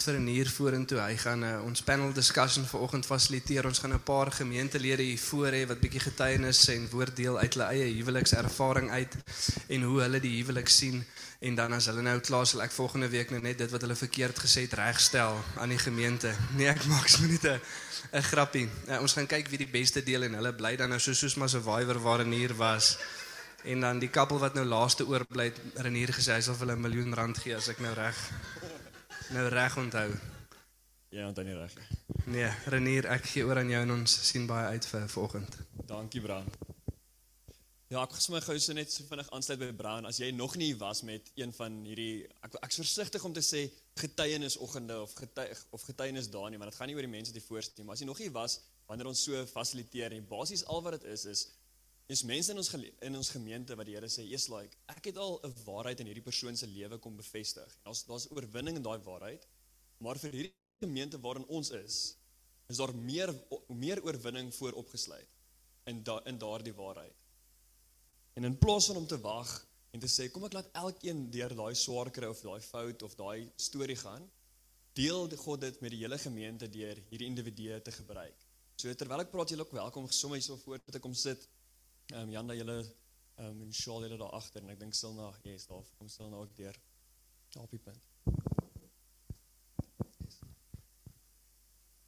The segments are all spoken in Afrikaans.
net vir 'n uur vorentoe. Hy gaan uh, ons panel discussion vanoggend fasiliteer. Ons gaan 'n paar gemeentelede hier voor hê wat bietjie getuienis en woord deel uit hulle eie huwelikservaring uit en hoe hulle die huwelik sien en dan as hulle nou klaar sal ek volgende week nou net dit wat hulle verkeerd gesê het regstel aan die gemeente. Nee, ek maak sommer net 'n 'n grappie. Uh, ons gaan kyk wie die beste deel en hulle bly dan nou so soos maar survivor waarin hier was. En dan die koppel wat nou laaste oorbly het Renier gesê hy sal vir hulle 'n miljoen rand gee as ek nou reg nou reg onthou. Ja, onthou nie reg nie. Nee, Renier, ek gee oor aan jou en ons sien baie uit vir vanoggend. Dankie Bram. Ja, ek gesmy gou so net so vinnig aansluit by Brown. As jy nog nie was met een van hierdie ek ek's versigtig om te sê getuienisoggende of getuig of getuienis daar nie, want dit gaan nie oor die mense wat hier voor sit nie, maar as jy nog nie was wanneer ons so fasiliteer en basies al wat dit is is is mense in ons in ons gemeente wat die Here sê, "Eers like, ek het al 'n waarheid in hierdie persoon se lewe kom bevestig." En Daar's daar's oorwinning in daai waarheid. Maar vir hierdie gemeente waarin ons is, is daar meer meer oorwinning voor opgesluit in da, in daardie waarheid. En in plaas van om te wag en te sê kom ek laat elkeen deur daai swaar kry of daai fout of daai storie gaan, deel God dit met die hele gemeente deur hierdie individue te gebruik. So terwyl ek praat julle ook welkom sommer hierso voor te kom sit. Ehm um, Janda julle ehm um, en Shaal julle daar agter en ek dink Silna, yes, daar kom Silna ook deur. Daar op die punt.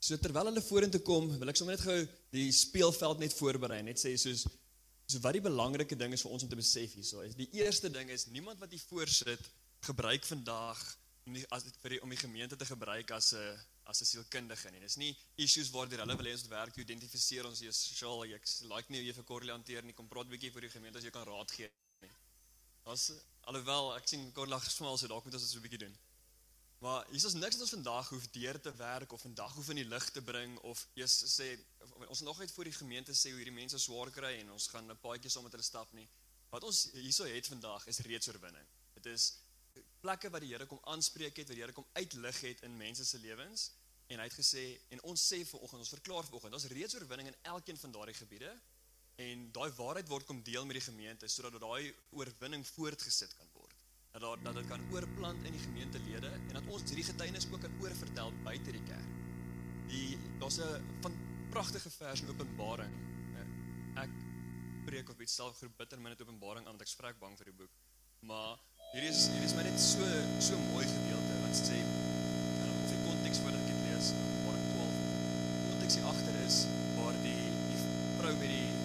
So terwyl hulle vorentoe kom, wil ek sommer net gou die speelveld net voorberei, net sê soos so wat die belangrike ding is vir ons om te besef hierso is. Die eerste ding is niemand wat hier voor sit gebruik vandag om die as vir die, om die gemeente te gebruik as 'n as 'n sielkundige nie. Dis nie issues waardeur hulle wil hê ons moet werk identifiseer ons is sosiaal ek like nie hoe jy vir Corlie hanteer nie. Kom praat 'n bietjie vir die gemeente as jy kan raad gee nie. Ons alhoewel ek sien Corlie smal so dalk moet ons dit so 'n bietjie doen. Maar hier is niks wat ons vandag hoef deur te werk of vandag hoef in die lig te bring of eers sê ons nog net voor die gemeente sê hoe hierdie mense swaar kry en ons gaan 'n paadjie saam met hulle stap nie. Wat ons hierso het vandag is reeds oorwinning. Dit is plekke wat die Here kom aanspreek het, wat die Here kom uitlig het in mense se lewens en hy het gesê en ons sê vanoggend ons verklaar vanoggend daar's reeds oorwinning in elkeen van daardie gebiede en daai waarheid word kom deel met die gemeente sodat daai oorwinning voortgesit kan word dat daar dat dit kan oorplant in die gemeentelede en dat ons hierdie getuienis ook kan oorvertel buite die kerk. Die daar's 'n van pragtige vers in Openbaring. Eh, Ek preek op iets self groep bitter min met Openbaring aan want ek spreek bang vir die boek. Maar hierdie is hierdie is my net so so mooi gedeelte wat sê uh, of die konteks voordat ek dit lees Openbaring 12. Konteks hier agter is waar die die vrou met die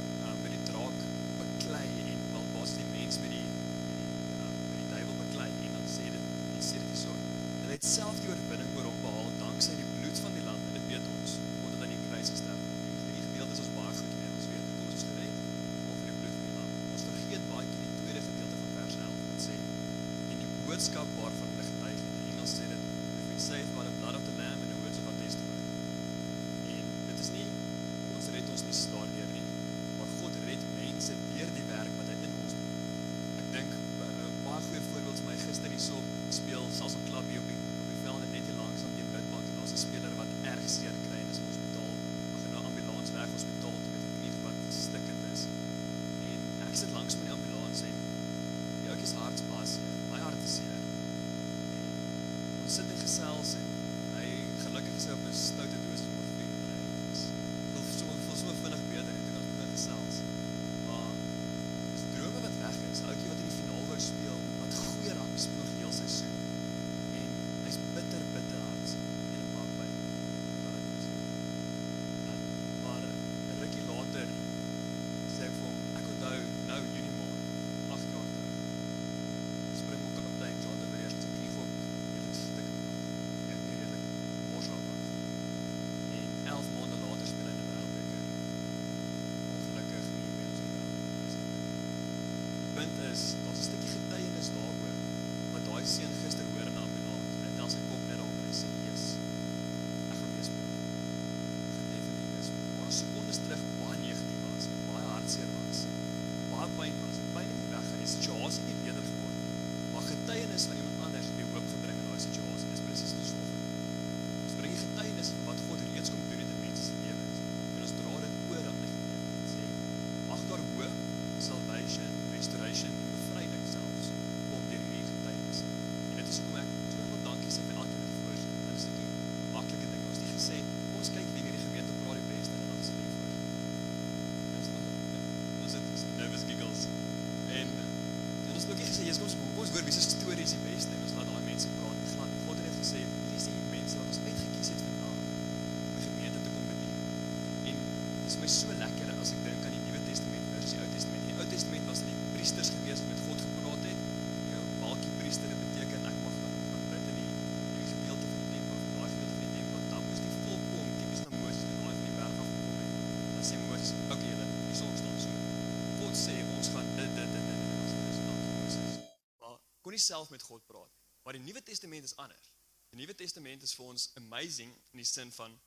self met God praat. Maar die Nuwe Testament is anders. Die Nuwe Testament is vir ons amazing in die sin van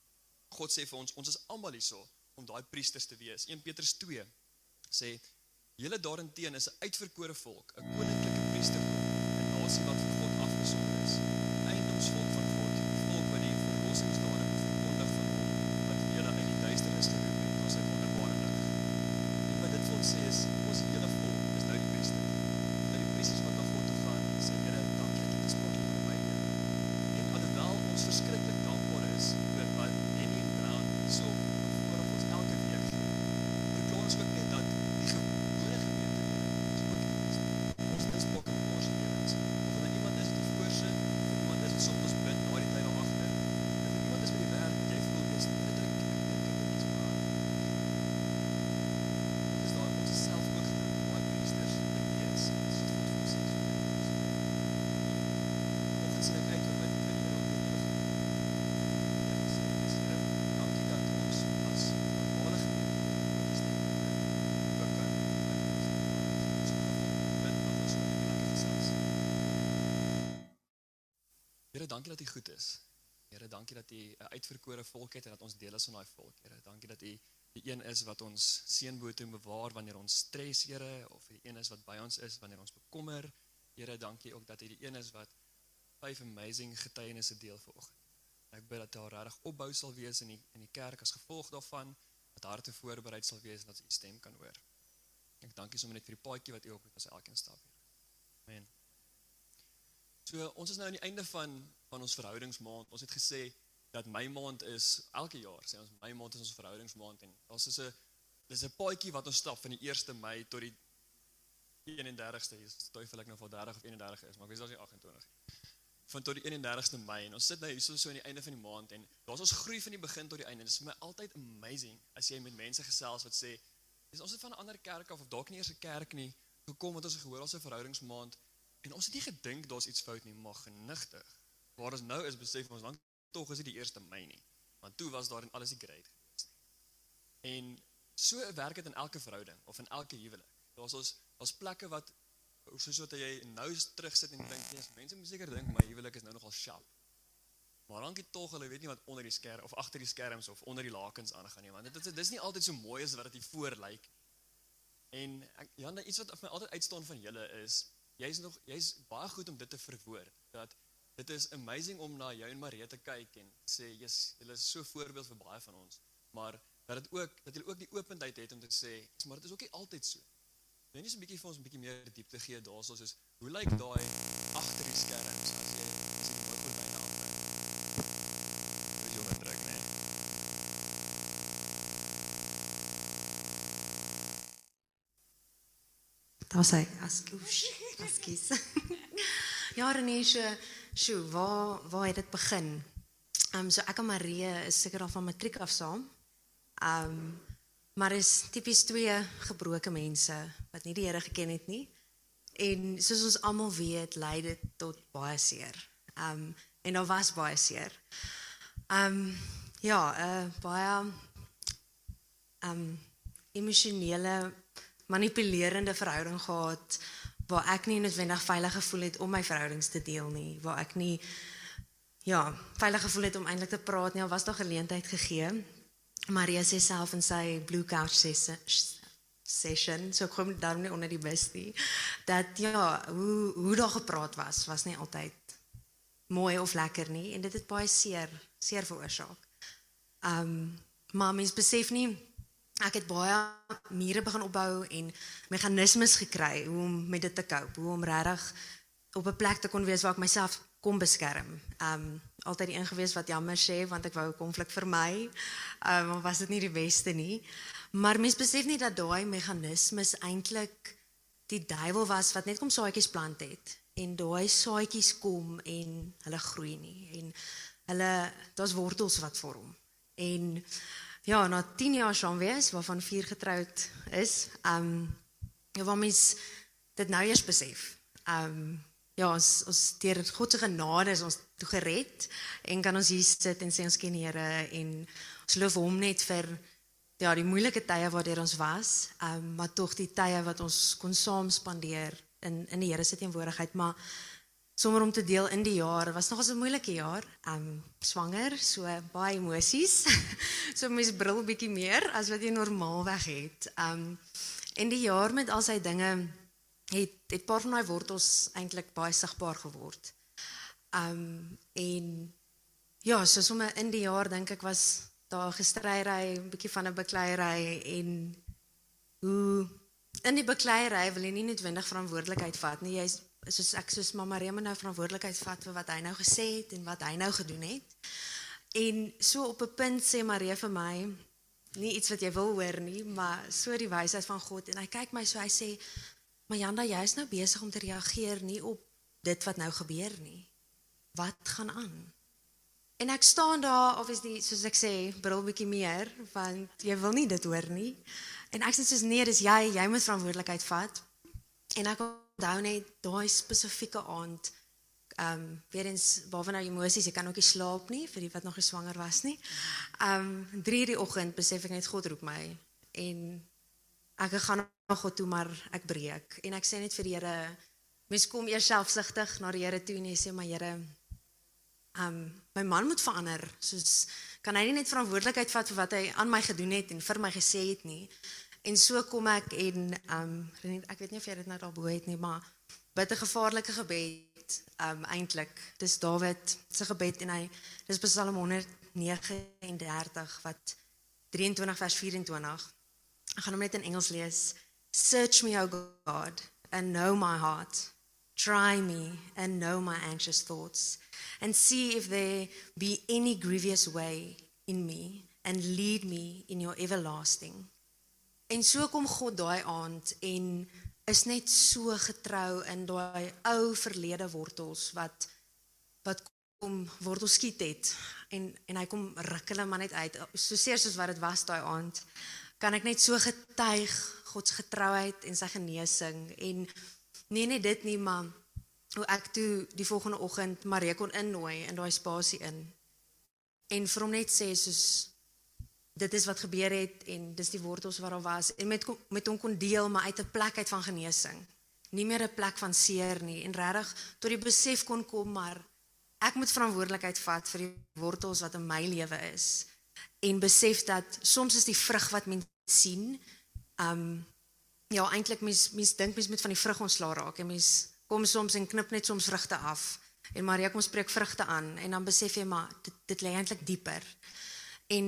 God sê vir ons ons is almal hierso om daai priesters te wees. 1 Petrus 2 sê julle daarenteen is 'n uitverkore volk, 'n koninklike priesterdom, 'n nasie wat vir God afgesonder is, 'n eiendomsvolk van God, die volk wat die verlossingsdade verkondig van hom wat julle uit die duisternis geroep het tot sy wonderbare lig. En wat dit vir ons sê is ons hele volk is nou die priester. Nou die priesters wat na God toe gaan en sê Here, dankie dat jy dit sport met my Here. En alhoewel ons verskriklik dankbaar is vir wat Henny en Brown hierso voor ons elke week gee, verklaar ons ook net dat die gewone gemeentelede is ook die priester. Ons is ook in ons lewens. Of er iemand is wat voorsit, of iemand is wat soms ons bid na die tyd daar agter. Of er iemand is by die werk wat jy voel jy's net druk, ek dink ek is maar. Dis daar ons is self ook gedink om baie priesters te wees. Dis wat God vir ons sê. Vanoggend sien ek uit om met met die Here op te leef. Ja, ons sê dis Here, dankie dat ons as normale gemeente die stem ook kan. Ons bid dat ons met die lekker gesels. Here, dankie dat U goed is. Here, dankie dat U 'n uitverkore volk het en dat ons deel is van daai volk. Here, dankie dat U die een is wat ons seënbote bewaar wanneer ons stres, Here, of die een is wat by ons is wanneer ons bekommer. Here, dankie ook dat U die een is wat vyf amazing getuienisse deel vanoggend. Ek bid dat daar regtig opbou sal wees in die in die kerk as gevolg daarvan, dat harte voorberei sal wees en dat U stem kan hoor. Ek dankie sommer net vir die paadjie wat U op met ons elkeen stap, Here. So ons is nou aan die einde van van ons verhoudingsmaand. Ons het gesê dat my maand is elke jaar sê ons my maand is ons verhoudingsmaand en ons is 'n dis 'n paadjie wat ons stap van die 1ste Mei tot die 31ste. Hier twyfel ek nou dit 30 of 31 is, maar ek weet daar's nie 28 nie. Van tot die 31ste Mei en ons sit nou hierso so aan die einde van die maand en daar's ons groei van die begin tot die einde. Dit is vir my altyd amazing as jy met mense gesels wat sê dis ons het van 'n ander kerk af of dalk nie eers 'n kerk nie gekom want ons gehoor ons 'n verhoudingsmaand en ons het nie gedink daar's iets fout nie, maar genigtig. Waar ons nou is besef ons lank tog is dit die 1ste Mei nie. Want toe was daar en alles die great. En so werk dit in elke verhouding of in elke huwelik. Daar's ons daar's plekke wat soos wat jy nou terugsit en dink nee, mense moet seker dink my huwelik is nou nogal sharp. Maar dankie tog, hulle weet nie wat onder die skerm of agter die skerms of onder die lakens aangaan nie, want dit is dis nie altyd so mooi as wat dit voor lyk. En ek ja, nou iets wat vir my altyd uitstaan van julle is jy's nog jy's baie goed om dit te verwoord dat dit is amazing om na jou en Marie te kyk en sê jy's julle is so voorbeeld vir baie van ons maar dat dit ook dat jy ook die openheid het om te sê maar dit is ook nie altyd so Wil jy net so 'n bietjie vir ons 'n bietjie meer diepte gee daaroor soos hoe lyk daai agter die skerms as jy as jy die microfoon afneem Dis jou trek nee Daar's hy. Askus. Askus. ja, Renée, so waar waar het dit begin? Ehm um, so ek en Marie is seker al van matriek af saam. Ehm um, maar is tipies twee gebroke mense wat nie die Here geken het nie. En soos ons almal weet, lei dit tot baie seer. Ehm um, en daar was baie seer. Ehm um, ja, uh, baie ehm um, emosionele manipulerende verhouding gehad waar ek nie noodwendig veilig gevoel het om my verhoudings te deel nie, waar ek nie ja, veilig gevoel het om eintlik te praat nie. Al was daar geleentheid gegee. Maria sê self in sy Blue Couch session, session so kom daarom nie onder die bus nie, dat ja, hoe hoe daar gepraat was, was nie altyd mooi of lekker nie en dit het baie seer seer veroorsaak. Um maar mens besef nie ek het baie mure begin opbou en meganismes gekry hoe om met dit te cope, hoe om regtig op 'n plek te kon wees waar ek myself kon beskerm. Um altyd die een gewees wat jammer sê want ek wou konflik vermy. Um maar was dit nie die beste nie. Maar mens besef nie dat daai meganismes eintlik die duiwel was wat net kom saadjies plant het en daai saadjies kom en hulle groei nie en hulle daar's wortels wat vorm. En ja, na 10 jaar saam wees waarvan 4 getroud is, um ja, waar mens dit nou eers besef. Um ja, ons ons deur God se genade is ons toe gered en kan ons hier sit en sê ons ken Here en ons loof hom net vir ja, die moeilike tye waardeur ons was, um, maar tog die tye wat ons kon saam spandeer in in die Here se teenwoordigheid, maar sommer om te deel in die jaar was nogals 'n moeilike jaar. Um swanger, so baie emosies. so mens brul bietjie meer as wat jy normaalweg het. Um en die jaar met al sy dinge het het paar van daai wortels eintlik baie sigbaar geword. Um en ja, so sommer in die jaar dink ek was daar gestryry, 'n bietjie van 'n bekleierery en hoe in die bekleierery wil jy nie noodwendig verantwoordelikheid vat nie. Jy's soos ek soos mamma Rema nou verantwoordelikheid vat vir wat hy nou gesê het en wat hy nou gedoen het. En so op 'n punt sê Maria vir my nie iets wat jy wil hoor nie, maar so die wysheid van God en hy kyk my so hy sê Maar Janda, jy is nou besig om te reageer nie op dit wat nou gebeur nie. Wat gaan aan? En ek staan daar obviously soos ek sê, brul bietjie meer want jy wil nie dit hoor nie. En ek sê soos nee, dis jy, jy moet verantwoordelikheid vat. En ek onthou net daai spesifieke aand ehm um, weer eens waarvan nou emosies, jy kan ook nie slaap nie vir die wat nog nie swanger was nie. Ehm um, 3:00 die oggend besef ek net God roep my. En ek gaan na God toe maar ek breek. En ek sê net vir die Here mens kom eers selfsugtig na die Here toe en jy sê maar Here um my man moet verander. Soos kan hy nie net verantwoordelikheid vat vir wat hy aan my gedoen het en vir my gesê het nie en so kom ek en um ek weet nie of jy dit nou daarbo het nie maar bid 'n gevaarlike gebed um eintlik dis Dawid se gebed en hy dis Psalm 139 wat 23 vers 24 Ek gaan hom net in Engels lees. Search me, O God, and know my heart. Try me and know my anxious thoughts, and see if there be any grievous way in me, and lead me in your everlasting. En so kom God daai aand en is net so getrou in daai ou verlede wortels wat wat kom wortels skiet het. En en hy kom ruk hulle maar net uit. So seer soos wat dit was daai aand kan ek net so getuig God se getrouheid en sy genesing. En nee net dit nie maar hoe ek toe die volgende oggend Marie kon innooi in daai spasie in. En vir hom net sê soos dit is wat gebeur het en dis die wortels wat daar was en met met hom kon deel maar uit 'n plek uit van genesing nie meer 'n plek van seer nie en regtig tot die besef kon kom maar ek moet verantwoordelikheid vat vir die wortels wat in my lewe is en besef dat soms is die vrug wat mens sien, um ja, eintlik mens mens dink mens moet van die vrug ontslaa raak en mens kom soms en knip net soms vrugte af. En Maria kom spreek vrugte aan en dan besef jy maar dit dit lê eintlik dieper. En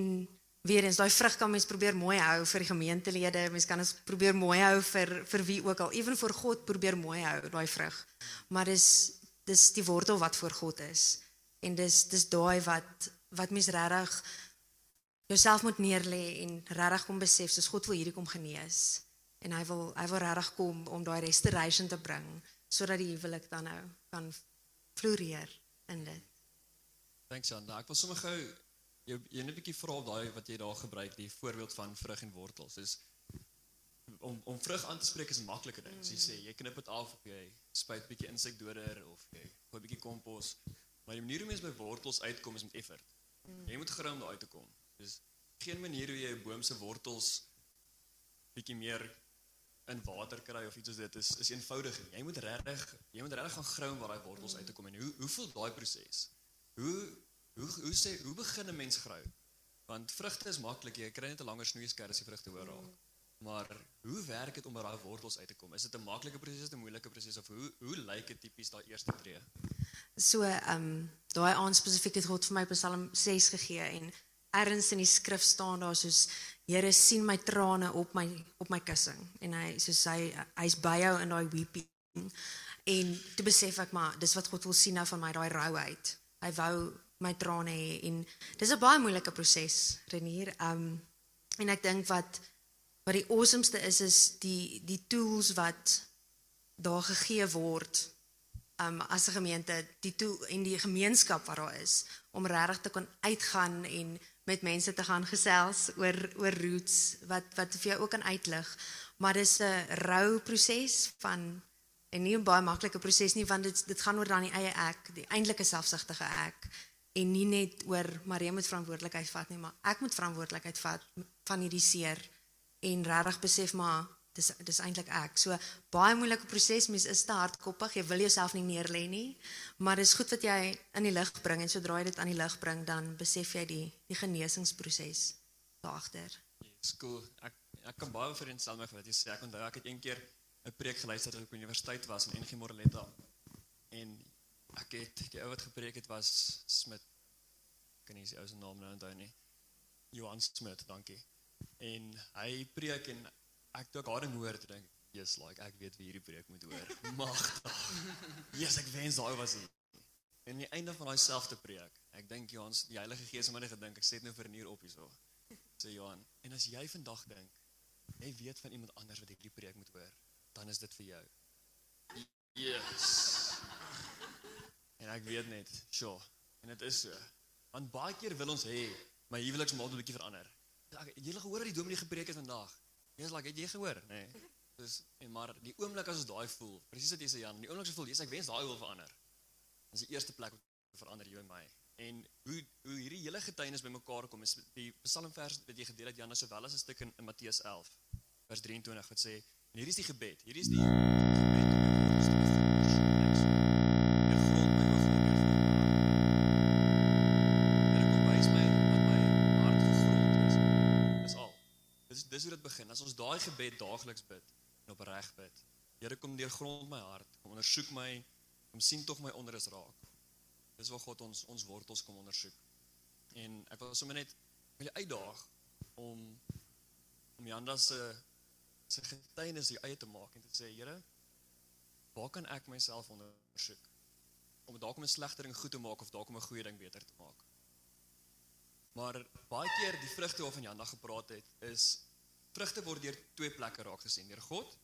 weer eens daai vrug kan mens probeer mooi hou vir die gemeentelede, mens kan dit probeer mooi hou vir vir wie ook al, ewen vir God probeer mooi hou daai vrug. Maar dis dis die wortel wat voor God is. En dis dis daai wat wat mens regtig jouself moet neerlê en regtig kom besef soos God wil hierdie kom genees en hy wil hy wil regtig kom om daai restoration te bring sodat die huwelik dan nou kan floreer in dit. Thanks Jan. Nou, ek wil sommer gou jou jy net 'n bietjie vra op daai wat jy daar gebruik, die voorbeeld van vrug en wortels. Is om om vrug aan te spreek is 'n maklike ding. As jy sê jy knip dit af of jy spuit bietjie insekdoder of jy gooi bietjie kompos. Maar die manier hoe mens by wortels uitkom is met effort. Jy moet grou om daar uit te kom. Dis geen manier hoe jy 'n boom se wortels bietjie meer in water kry of iets soos dit is is eenvoudig. Jy moet regtig jy moet regtig gaan grou om waar daai wortels uit te kom en hoe hoe voel daai proses? Hoe hoe hoe sê hoe begin 'n mens grou? Want vrugte is maklik, jy kry net 'n langer snoeisker as jy vrugte hoor raak. Maar hoe werk dit om by daai wortels uit te kom? Is dit 'n maklike proses of 'n moeilike proses of hoe hoe lyk dit tipies daai eerste tree? So, ehm um, daai aan spesifiek het God vir my Psalm 6 gegee en ergens in die skrif staan daar soos Here sien my trane op my op my kussing en hy soos hy hy's by jou in daai weeping en toe besef ek maar dis wat God wil sien nou van my daai rouheid. Hy wou my trane hê en dis 'n baie moeilike proses Renier. Um en ek dink wat wat die awesomeste is is die die tools wat daar gegee word um as 'n gemeente die tool en die gemeenskap wat daar is om regtig te kon uitgaan en met mense te gaan gesels oor oor roots wat wat vir jou ook kan uitlig. Maar dis 'n rou proses van en nie 'n baie maklike proses nie want dit dit gaan oor dan die eie ek, die eintlike selfsugtige ek en nie net oor Marie moet verantwoordelikheid vat nie, maar ek moet verantwoordelikheid vat van hierdie seer en regtig besef maar dis dis eintlik ek. So baie moeilike proses, mens is te hardkoppig, jy wil jouself nie neerlê nie, maar dis goed wat jy in die lig bring en sodra jy dit aan die lig bring, dan besef jy die die genesingsproses daagter. Yes, cool. Ek ek kan baie vereenstel met wat jy sê. Ek onthou ek het een keer 'n preek geluister toe ek op universiteit was in NG Moreletta. En ek het die ou wat gepreek het was Smit. Ek kan nie sy ou se naam nou onthou nie. Johan Smit, dankie. En hy preek en ek toe ek haar ding hoor, dink ek, "Yes, like ek weet wie hierdie preek moet hoor." Magtig. Yes, ek wens daai was hy. En aan die einde van daai selfde preek, ek dink Johan, die Heilige Gees het my gedink, ek sê dit nou vir 'n uur op hierso. Sê Johan, en as jy vandag dink, jy weet van iemand anders wat hierdie preek moet hoor, dan is dit vir jou. Yes. En ek weet net, sure. En dit is so. Want baie keer wil ons hê my huweliksmaat moet 'n bietjie verander. Ek jy het gehoor wat die dominee gepreek het vandag. Jy's like, het jy gehoor? Nee. Dis en maar die oomblik as ons daai voel, presies wat jy sê Jan, die oomblik as jy voel, jy's ek wens daai wil verander. Dis die eerste plek wat verander jy en my. En hoe hoe hierdie hele getuienis bymekaar kom is die Psalmvers wat jy gedeel het Jan, sowel as 'n stuk in, in Matteus 11 vers 23 wat sê en hierdie is die gebed. Hierdie is die gebed gebed daagliks bid en opreg bid. Here kom deur grond my hart, kom ondersoek my, kom sien tog my onderes raak. Dis waar God ons ons wortels kom ondersoek. En ek wil sommer net wil uitdaag om om Janda se se getuienis hier eie te maak en te sê Here, waar kan ek myself ondersoek? Om dalk om 'n slegter ding goed te maak of dalk om 'n goeie ding beter te maak. Maar baie keer die vrugte waarvan Janda gepraat het, is vrugte word deur twee plekke raak gesien, deur God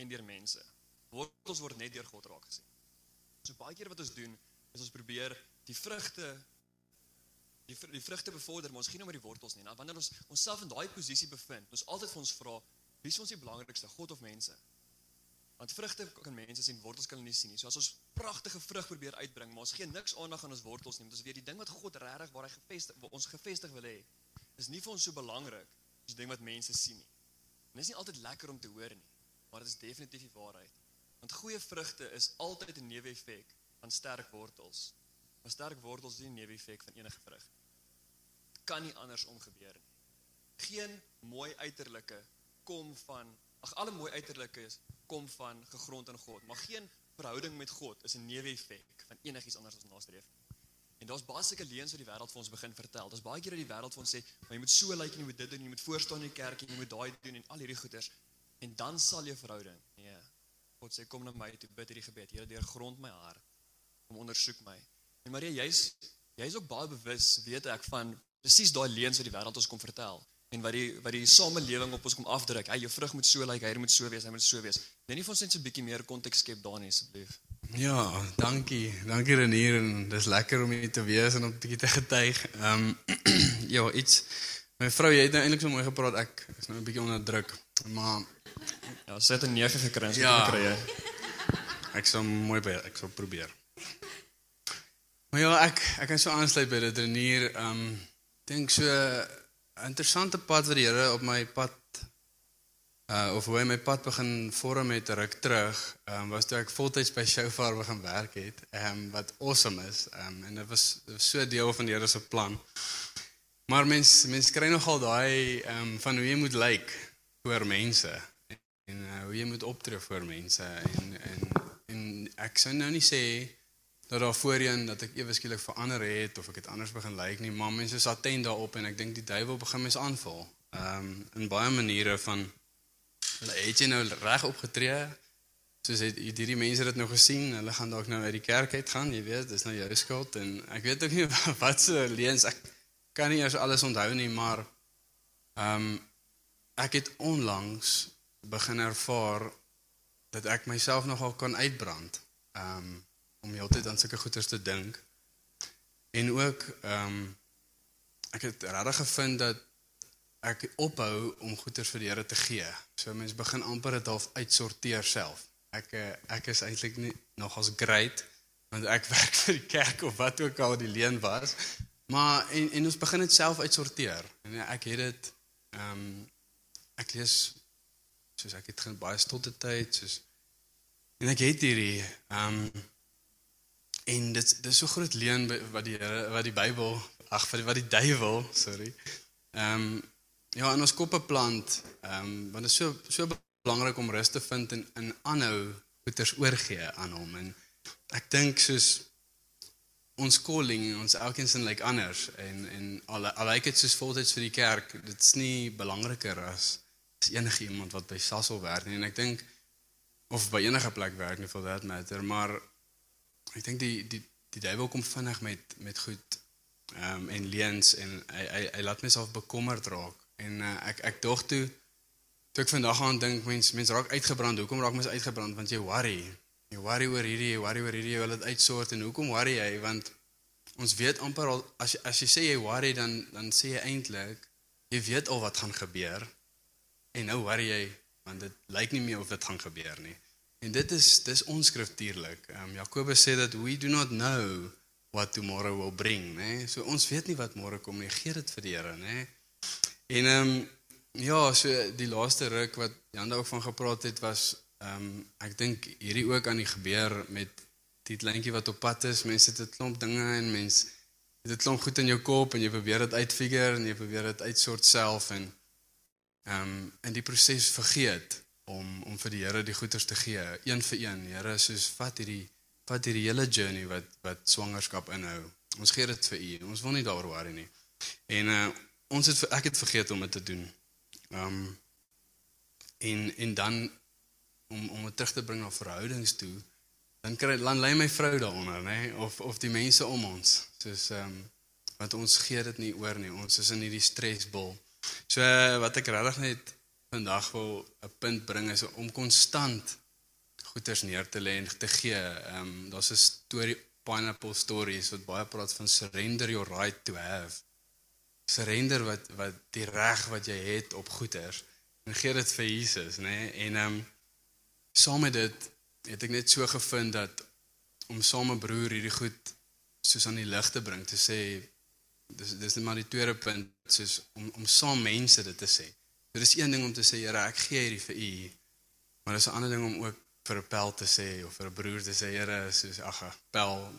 en deur mense. Wortels word net deur God raak gesien. So baie keer wat ons doen, is ons probeer die vrugte die vr- die vrugte bevorder, maar ons gee nou maar die wortels nie. Nou wanneer ons onsself in daai posisie bevind, ons altyd vir ons vra, wie is ons die belangrikste, God of mense? Want vrugte kan mense sien, wortels kan hulle nie sien nie. So as ons pragtige vrug probeer uitbring, maar ons gee niks aandag aan ons wortels nie, want ons weet die ding wat God regtig waar hy gevestig waar ons gevestig wil hê, is nie vir ons so belangrik die ding wat mense sien nie. En dit is nie altyd lekker om te hoor nie, maar dit is definitief die waarheid. Want goeie vrugte is altyd 'n neeweffek van sterk wortels. Maar sterk wortels is nie 'n neeweffek van enige vrug. Kan nie andersom gebeur nie. Geen mooi uiterlike kom van ag alle mooi uiterlikes kom van gegrond in God, maar geen verhouding met God is 'n neeweffek van enigiets anders as nastreef. En daar's baie sulke leuns wat die wêreld vir ons begin vertel. Daar's baie kere dat die wêreld vir ons sê, "Maar jy moet so lyk en jy moet dit doen, jy moet voor staan in die kerk en jy moet daai doen en al hierdie goeders." En dan sal jou verhouding. Nee. God sê, "Kom na my toe, bid hierdie gebed. Here, deurgrond my hart. Kom ondersoek my." En Maria, jy's jy's ook baie bewus, weet ek, van presies daai leuns wat die wêreld ons kom vertel en wat die wat die samelewing op ons kom afdruk. Hy jou vrug moet so lyk, hy moet so wees, hy moet so wees. Net nie vir ons net so 'n bietjie meer konteks skep daarin asseblief. Ja, dankie. Dankie Renier en dis lekker om hier te wees en om bietjie te getuig. Ehm ja, iets my vrou, jy het nou eintlik so mooi gepraat. Ek is nou 'n bietjie onder druk, maar Ja, sy het 'n 9 gekry, sy Ja. gekry. ek sal mooi by ek sal probeer. Maar ja, ek ek kan so aansluit by dit Renier. Ehm dink so 'n interessante pad wat die Here op my pad uh of hoe hy my pad begin vorm het ruk terug, ehm um, was toe ek voltyds by Shofar begin werk het, ehm um, wat awesome is. Ehm um, en dit was dit was so deel van die Here se plan. Maar mens mens kry nogal daai ehm um, van hoe jy moet lyk voor mense en uh, hoe jy moet optree voor mense en en en ek sou nou nie sê dat daar voorheen dat ek ewe skielik verander het of ek het anders begin lyk nie, maar mense is attent daarop en ek dink die duiwel begin mens aanval. Ehm um, in baie maniere van hulle het jy nou reg opgetree. Soos het hierdie mense dit nou gesien, hulle gaan dalk nou uit die kerk uit gaan, jy weet, dis nou jou skuld en ek weet ook nie wat se leens ek kan nie eers alles onthou nie, maar ehm um, ek het onlangs begin ervaar dat ek myself nogal kan uitbrand. Ehm um, om heeltyd aan sulke goeters te dink. En ook ehm um, ek het regtig gevind dat ek ophou om goeders vir die Here te gee. So mense begin amper dit half uitsorteer self. Ek eh, ek is eintlik nie nogals great want ek werk vir die kerk of wat ook al die leen was. Maar en en ons begin dit self uitsorteer. En ek het dit ehm um, ek lees soos ek het geen baie stotte tyd soos en ek het hierdie ehm um, en dit dis so groot leuen by- wat die Here wat die Bybel ag wat die duiwel sorry ehm um, ja in ons koppe plant ehm um, want dit is so so belangrik om rus te vind en in aanhou goeters oorgee aan hom. En ek dink soos ons calling ons elkeen sin lyk like anders en en al al lyk dit soos voltyds vir die kerk dit's nie belangriker as as enige iemand wat by Sasol werk nie. En ek dink of by enige plek werk nie for that matter maar ek dink die die die duiwel kom vinnig met met goed ehm um, en leuns en hy hy, hy laat myself bekommerd raak en uh, ek ek dog toe toe ek vandag aan dink mens mens raak uitgebrand. Hoekom raak mens uitgebrand? Want jy worry. Jy worry oor hierdie jy worry oor hierdie jy wil dit uitsort. En hoekom worry jy? Want ons weet amper al as jy, as jy sê jy worry dan dan sê jy eintlik jy weet al wat gaan gebeur. En nou worry jy want dit lyk nie meer of dit gaan gebeur nie. En dit is dis onskriftuurlik. Um, Jakobus sê dat we do not know what tomorrow will bring nê so ons weet nie wat môre kom nie. Gee dit vir die Here nê en ehm um, ja so die laaste ruk wat Janda ook van gepraat het was ehm um, ek dink hierdie ook aan die gebeur met die kleintjie wat op pad is. Mense het 'n klomp dinge en mense het 'n klomp goed in jou kop en jy probeer dit uitfigure en jy probeer dit uitsort self en ehm um, in die proses vergeet om om vir die Here die goeders te gee een vir een. Here soos vat hierdie vat hierdie hele journey wat wat swangerskap inhou. Ons gee dit vir u. Ons wil nie daaroor worry nie. En uh, ons het ek het vergeet om dit te doen. Ehm um, en en dan om om dit terug te bring na verhoudings toe dan kry dan lê my vrou daaronder nê of of die mense om ons. Soos ehm um, want ons gee dit nie oor nie. Ons is in hierdie stresbol. So wat ek regtig net vandag wil 'n punt bring is om konstant goeders neer te lê en te gee. Ehm um, daar's 'n storie pineapple stories wat baie praat van surrender your right to have surrender wat wat die reg wat jy het op goeders en gee dit vir Jesus nê en ehm um, saam met dit het ek net so gevind dat om saam met broer hierdie goed soos aan die lig te bring te sê dis dis net maar die tweede punt soos om om saam mense dit te sê. Dit is een ding om te sê Here, ek gee hierdie vir u. Maar dis 'n ander ding om ook vir 'n pel te sê of vir 'n broer te sê Here, soos ag, pel,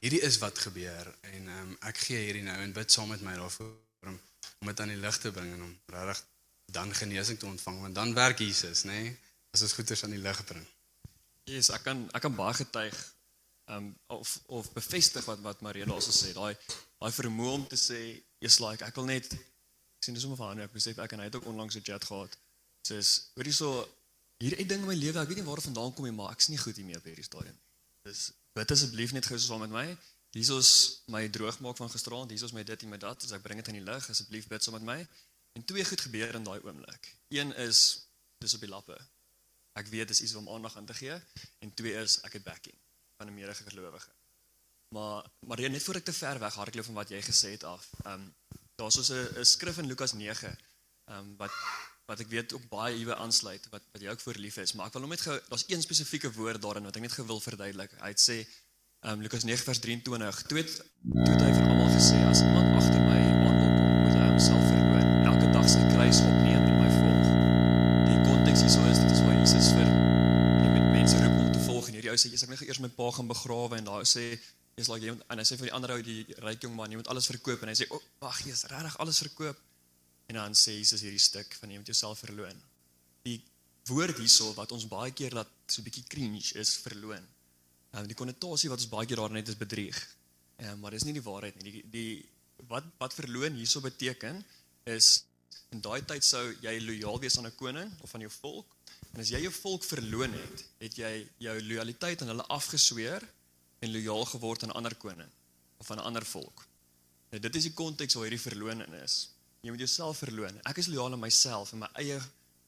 hierdie is wat gebeur en um, ek gee hierdie nou en bid saam met my daarvoor om om dit aan die lig te bring en om regtig dan genesing te ontvang want dan werk Jesus, nê? Nee? As ons goeders aan die lig bring. Yes, ek kan ek kan baie getuig um of of bevestig wat wat Maria daarso sê. Daai daai vermoë om te sê, "Is like ek wil net ek sien dis sommer van ek besef ek en hy het ook onlangs 'n chat gehad. Sês, hoorie so hier het dinge in my lewe, ek weet nie waar vandaan kom nie, maar ek's nie goed hiermee op hierdie stadium nie. Dis bid asseblief net gou saam met my. Hiersoos my droog maak van gisteraand, hiersoos my dit en my dat, as ek bring dit in die lig, asseblief bid saam met my. En twee goed gebeur in daai oomblik. Een is dis op die lappe. Ek weet dis iets om aandag aan te gee en twee is ek het backing van 'n meerige gelowige. Maar maar net voor ek te ver weg hardloop van wat jy gesê het af. Ehm um, daar's so 'n skrif in Lukas 9 ehm um, wat wat ek weet ook baie hierby aansluit wat wat jy ook voor lief is, maar ek wil hom net gou daar's een spesifieke woord daarin wat ek net gou wil verduidelik. Hy sê um, Lukas 9 vers 23. Toe het toe het hy vir almal gesê as iemand agter my aanloop moet hy homself verloon, elke dag sy kruis opneem en my volg. Die konteks hierso is is waar Jesus vir die met mense roep om te volg en hierdie ou sê jy's ek net eers my pa gaan begrawe en daai sê jy's like jy moet en hy sê vir die ander ou die ryk jong man jy moet alles verkoop en hy sê o wag jy's regtig alles verkoop en dan sê Jesus hierdie stuk van jy moet jouself verloon. Die woord hierso wat ons baie keer laat so 'n bietjie cringe is verloon. Ehm die konnotasie wat ons baie keer daarin het is bedrieg. Ehm maar dis nie die waarheid nie. Die die wat wat verloon hierso beteken is in daai tyd sou jy lojaal wees aan 'n koning of aan jou volk. En as jy jou volk verloon het, het jy jou lojaliteit aan hulle afgesweer en lojaal geword aan 'n ander koning of aan 'n ander volk. Nou dit is die konteks waar hierdie verloning is. Jy moet jouself verloon. Ek is lojaal aan myself en my eie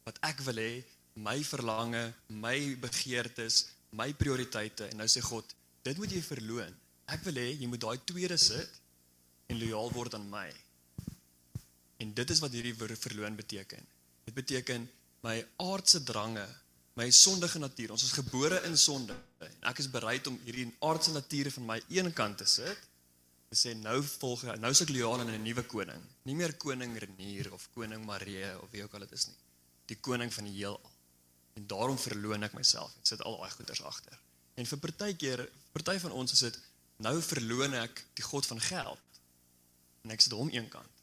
wat ek wil hê, my verlange, my begeertes, my prioriteite en nou sê God, dit moet jy verloon. Ek wil hê jy moet daai tweede sit en lojaal word aan my. En dit is wat hierdie verloon beteken. Dit beteken my aardse drange, my sondige natuur. Ons is gebore in sonde. En ek is bereid om hierdie aardse natuur van my een kant te sit. Te sê nou volg nou is ek lojaal aan 'n nuwe koning. Nie meer koning Renier of koning Marie of wie ook al dit is nie. Die koning van die heelal. En daarom verloon ek myself en sit al daai goeders agter. En vir partykeer, party van ons is dit nou verloon ek die God van geld en ek sit hom eenkant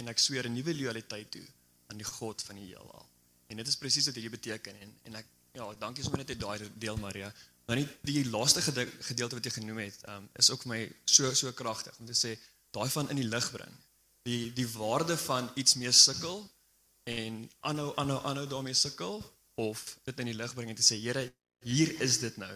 en ek sweer 'n nuwe lojaliteit toe aan die God van die heelal. En dit is presies wat hierdie beteken en en ek ja, dankie sommer net uit daai deel Maria. Maar nie die laaste gede- gedeelte wat jy genoem het, um, is ook vir my so so kragtig om te sê daai van in die lig bring. Die die waarde van iets mee sukkel en aanhou aanhou aanhou daarmee sukkel of dit in die lig bring en te sê Here, hier is dit nou.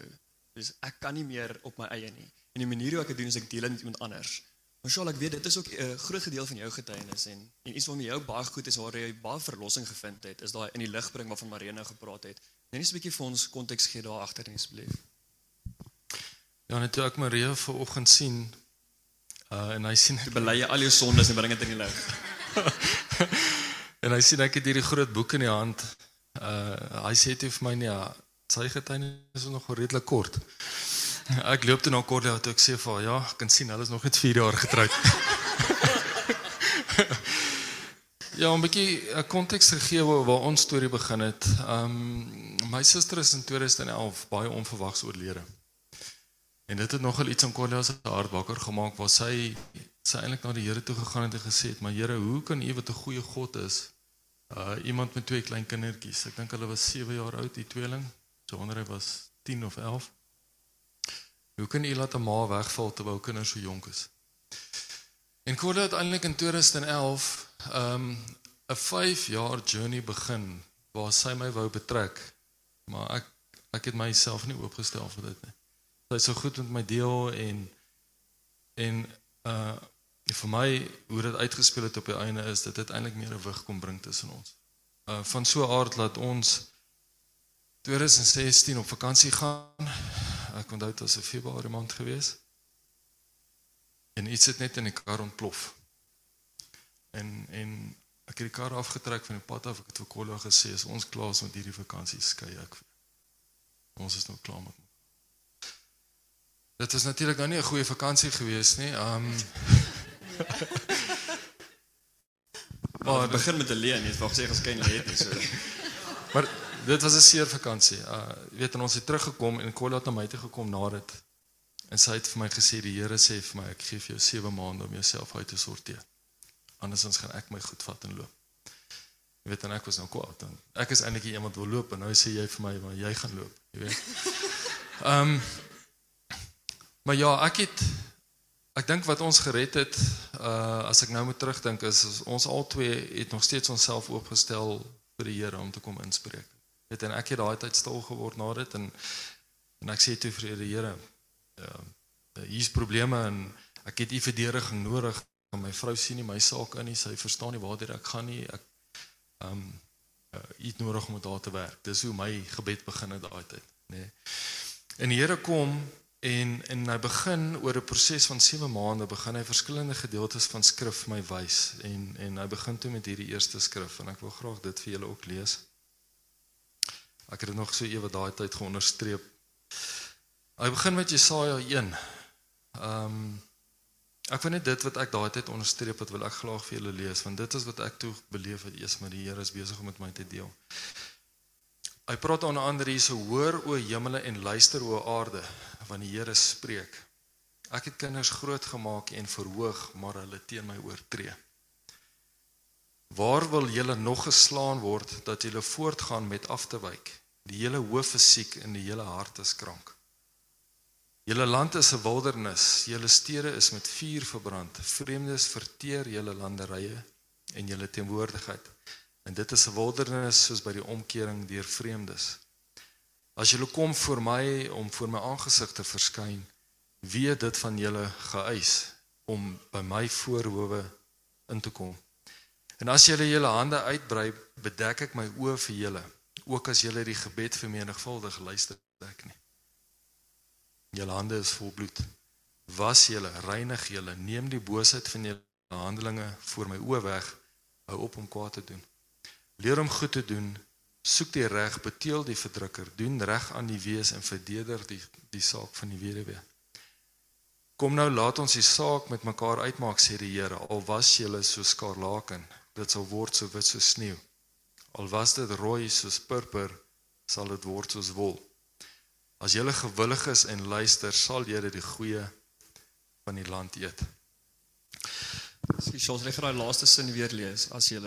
Dus ek kan nie meer op my eie nie. En die manier hoe ek dit doen is ek deel dit met iemand anders. Maar Shaul, ek weet dit is ook 'n uh, groot gedeelte van jou getuienis en en iets waarmee jy ook baie goed is waar jy baie verlossing gevind het, is daai in die lig bring waarvan Marina gepraat het. Net eens 'n bietjie vir ons konteks gee daar agter asseblief. Ja, net toe ek Maria vanoggend sien uh en hy sien Jy bely al jou sondes en bring dit in die lig. en hy sien ek het hierdie groot boek in die hand. Uh hy sê toe vir my nee, ja, sy getuienis is nog redelik kort. Ek loop toe na Cordelia toe ek sê vir haar, ja, ek kan sien hulle is nog net 4 jaar getroud. ja, 'n bietjie 'n konteks gegee waar, ons storie begin het. Um my suster is in 2011 baie onverwags oorlede. En dit het nogal iets aan Cordelia se hart wakker gemaak waar sy sy eintlik na die Here toe gegaan het en gesê het, "Maar Here, hoe kan U wat 'n goeie God is, uh iemand met twee klein kindertjies. Ek dink hulle was 7 jaar oud, die tweeling. So onder hy was 10 of 11. Hoe kan U laat 'n ma wegval terwyl kinders so jonk is? En Cordelia het eintlik in 2011 um 'n 5 jaar journey begin waar sy my wou betrek. Maar ek ek het myself nie oopgestel vir dit nie. Sy is so goed met my deel en en uh vir my hoe dit uitgespeel het op die einde is dit het eintlik meer 'n wig kom bring tussen ons. Uh van so aard laat ons 2016 op vakansie gaan. Ek onthou dit was 'n Februarie maand gewees. En iets het net in die kar ontplof. En en ek het die kar afgetrek van die pad af. Ek het vir Kollo gesê as ons klaar is met hierdie vakansie skei ek. Ons is nou klaar met Dit was natuurlik nou nie 'n goeie vakansie gewees nie. Um Maar begin met 'n leen, jy het wou gesê geskyn het nie so. Maar dit was 'n seer vakansie. Uh jy weet en ons het teruggekom en Kola het na my toe gekom na dit. En sy het vir my gesê die Here sê vir my ek gee vir jou 7 maande om jouself uit te sorteer. Andersins gaan ek my goed vat en loop. Jy weet en ek was nou kwaad dan. Ek is eintlik iemand wil loop en nou sê jy vir my maar jy gaan loop, jy weet. Ehm um, Maar ja, ek het ek dink wat ons gered het uh as ek nou moet terugdink is, is ons albei het nog steeds onsself oopgestel vir die Here om te kom inspreek. Weet en ek het daai tyd stil geword na dit en en ek sê toe vir die Here ja hier's probleme en ek het u verdediging nodig. My vrou sien nie my saak in nie. Sy verstaan nie waartoe ek gaan nie. Ek ehm um, uh, iets nodig om haar te werk. Dis hoe my gebed begin het daai tyd, nê. Nee. En die Here kom En en hy begin oor 'n proses van 7 maande begin hy verskillende gedeeltes van skrif vir my wys en en hy begin toe met hierdie eerste skrif en ek wil graag dit vir julle ook lees. Ek het dit nog so ewe daai tyd geonderstreep. Hy begin met Jesaja 1. Ehm um, ek wil net dit wat ek daai tyd onderstreep wat wil ek graag vir julle lees want dit is wat ek toe beleef het eers met die Here is besig om met my te deel. Hy praat onder andere hierso hoor o hemele en luister o aarde wanneer die Here spreek. Ek het kinders grootgemaak en verhoog, maar hulle teen my oortree. Waar wil julle nog geslaan word dat julle voortgaan met af te wyk? Die hele hoof is siek en die hele hart is krank. Julle land is 'n wildernis, julle stede is met vuur verbrand. Vreemdes verteer julle landerye en julle teenwoordigheid. En dit is 'n wildernis soos by die omkering deur vreemdes. As julle kom voor my om voor my aangesig te verskyn, wie dit van julle geëis om by my voorhoewe in te kom? En as julle julle hande uitbrei, bedek ek my oë vir julle, ook as julle die gebed vermenigvuldig luister ek nie. Julle hande is vol bloed. Was julle, reinig julle, neem die boosheid van julle handelinge voor my oë weg, hou op om kwaad te doen. Leer om goed te doen, soek die reg, beteel die verdrukker, doen reg aan die wees en verdedig die die saak van die weduwee. Kom nou laat ons die saak met mekaar uitmaak sê die Here, al was julle so skarlaken, dit sal word so wit so sneeu. Al was dit rooi soos purper, sal dit word soos wol. As julle gewillig is en luister, sal julle die goeie van die land eet. Skus, ons reg daai laaste sin weer lees as jy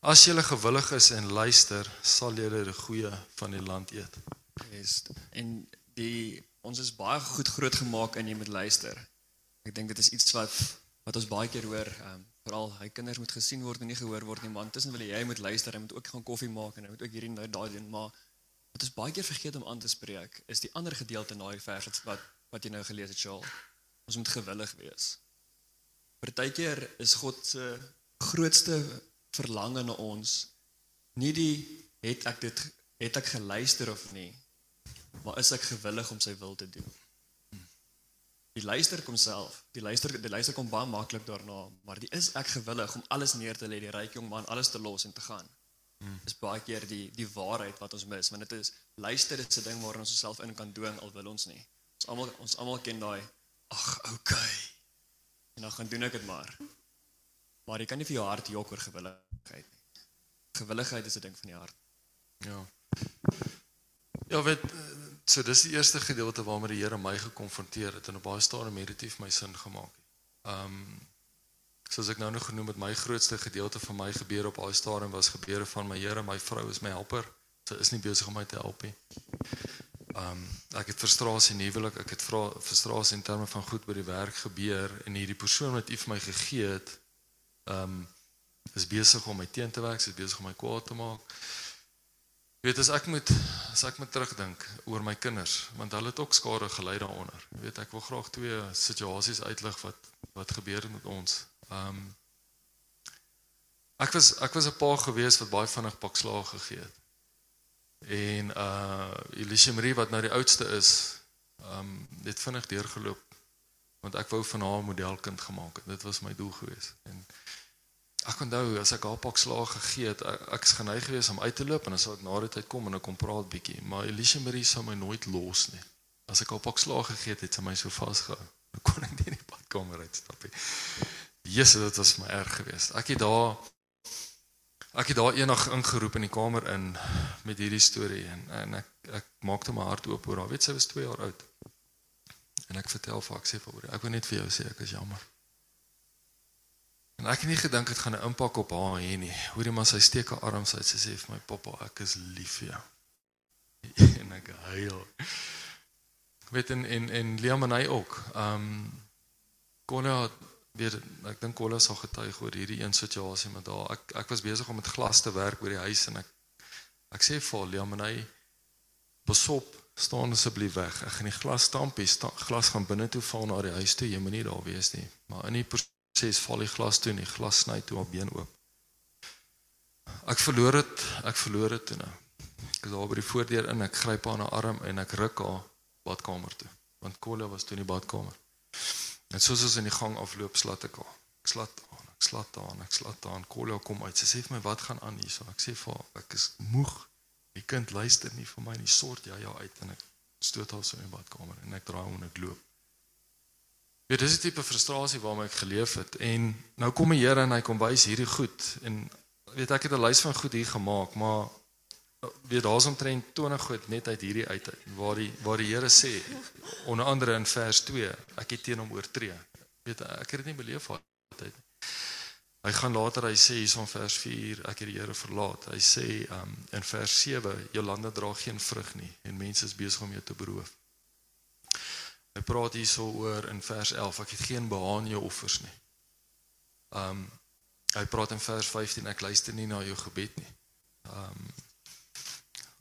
As julle gewillig is en luister, sal julle die goeie van die land eet. is en die ons is baie goed grootgemaak in jy moet luister. Ek dink dit is iets wat wat ons baie keer hoor, ehm um, veral hy kinders moet gesien word en nie gehoor word nie, man. Tussen wil jy moet luister, hy moet ook gaan koffie maak en hy moet ook hierdie nou daai doen, maar wat ons baie keer vergeet om aan te spreek, is die ander gedeelte in daai vers wat- wat jy nou gelees het, Shaal. Ons moet gewillig wees. Partykeer is God se grootste verlange na ons nie die het ek dit het ek geluister of nie, maar is ek gewillig om sy wil te doen? Die luister kom self. Die luister die luister kom baie maklik daarna, maar die is ek gewillig om alles neer te lê, die ryk jong man alles te los en te gaan. Dis baie keer die die waarheid wat ons mis, want dit is luister dit se ding waarin ons onsself in kan dwing al wil ons nie. Ons almal ons almal ken daai ag, okay. En dan gaan doen ek dit maar. Maar jy kan nie vir jou hart jok oor gewilligheid nie. Gewilligheid is 'n ding van die hart. Ja. Ja, weet eh, so dis die eerste gedeelte waarmee die Here my gekonfronteer het en op baie stadium het dit nie vir my sin gemaak nie. Ehm soos ek nou nog genoem het, my grootste gedeelte van my gebeure op daai stadium was gebeure van my Here, my vrou is my helper. Sy is nie besig om my te help nie. Ehm ek het frustrasie in huwelik, ek het vra frustrasie in terme van goed by die werk gebeur en hierdie persoon wat U vir my gegee het, ehm is besig om my teen te werk, is besig om my kwaad te maak. Jy weet as ek moet as ek moet terugdink oor my kinders, want hulle het ook skade gelei daaronder. Jy weet ek wil graag twee situasies uitlig wat wat gebeur het met ons. Ehm um, Ek was ek was 'n pa gewees wat baie vinnig pak slaag gegee het. En uh Elise Marie wat nou die oudste is, ehm um, het vinnig deurgeloop want ek wou van haar 'n modelkind gemaak het. Dit was my doel gewees. En Ek onthou as ek haar pak slaag gegee het, ek, ek is geneig geweest om uit te loop en dan sou ek na die tyd kom en ek kom praat bietjie, maar Elise Marie sou my nooit los nie. As ek haar pak slaag gegee het, het sy my so vasgehou. Dan kon ek nie in die badkamer uitstap nie. Jesus, dit was my erg geweest. Ek het daar ek het daar eendag ingeroep in die kamer in met hierdie storie en en ek ek maakte my hart oop oor haar. Weet sy was 2 jaar oud. En ek vertel vir haar, ek sê vir haar, ek wil net vir jou sê ek is jammer. En ek het nie gedink dit gaan 'n impak op haar hê nie. Hoorie maar sy steek haar arms uit. Sy sê vir my pappa, ek is lief vir jou. en ek huil. Weet en en en Liam en hy ook. Ehm um, Kolla weet ek dink Kolla sal getuig oor hierdie een situasie met haar. Ek ek was besig om met glas te werk oor die huis en ek ek sê vir Liam en hy pasop staan asseblief weg. Ek gaan die glas stampie, sta, glas gaan binne toe val na die huis toe. Jy moenie daar wees nie. Maar in die proses val die glas toe en die glas sny toe op been oop. Ek verloor dit, ek verloor dit toe nou. Ek is daar by die voordeur in, ek gryp haar aan haar arm en ek ruk haar badkamer toe. Want Kolla was toe in die badkamer. En soos ons in die gang afloop, slat ek haar. Ek slat aan, ek slat aan, ek slat aan. Kolla kom uit. Sy sê vir my, "Wat gaan aan hierso?" Ek sê vir haar, "Ek is moeg. Die kind luister nie vir my nie. Sort jy jou uit." En ek stoot haar so in die badkamer en ek draai om en ek loop. Ja, dis 'n tipe frustrasie waarmee ek geleef het en nou kom die Here en hy kom wys hierdie goed en weet ek het 'n lys van goed hier gemaak, maar weet daar's omtrent 20 goed net uit hierdie uit waar die waar die Here sê onder andere in vers 2, ek het teen hom oortree. Weet ek het dit nie beleef daai tyd nie. Hy gaan later hy sê hierson vers 4 ek het die Here verlaat. Hy sê um, in vers 7 Jolanda dra geen vrug nie en mense is besig om jou te beroof. Hy praat hierso oor in vers 11 ek het geen behaan jou offers nie. Um hy praat in vers 15 ek luister nie na jou gebed nie. Um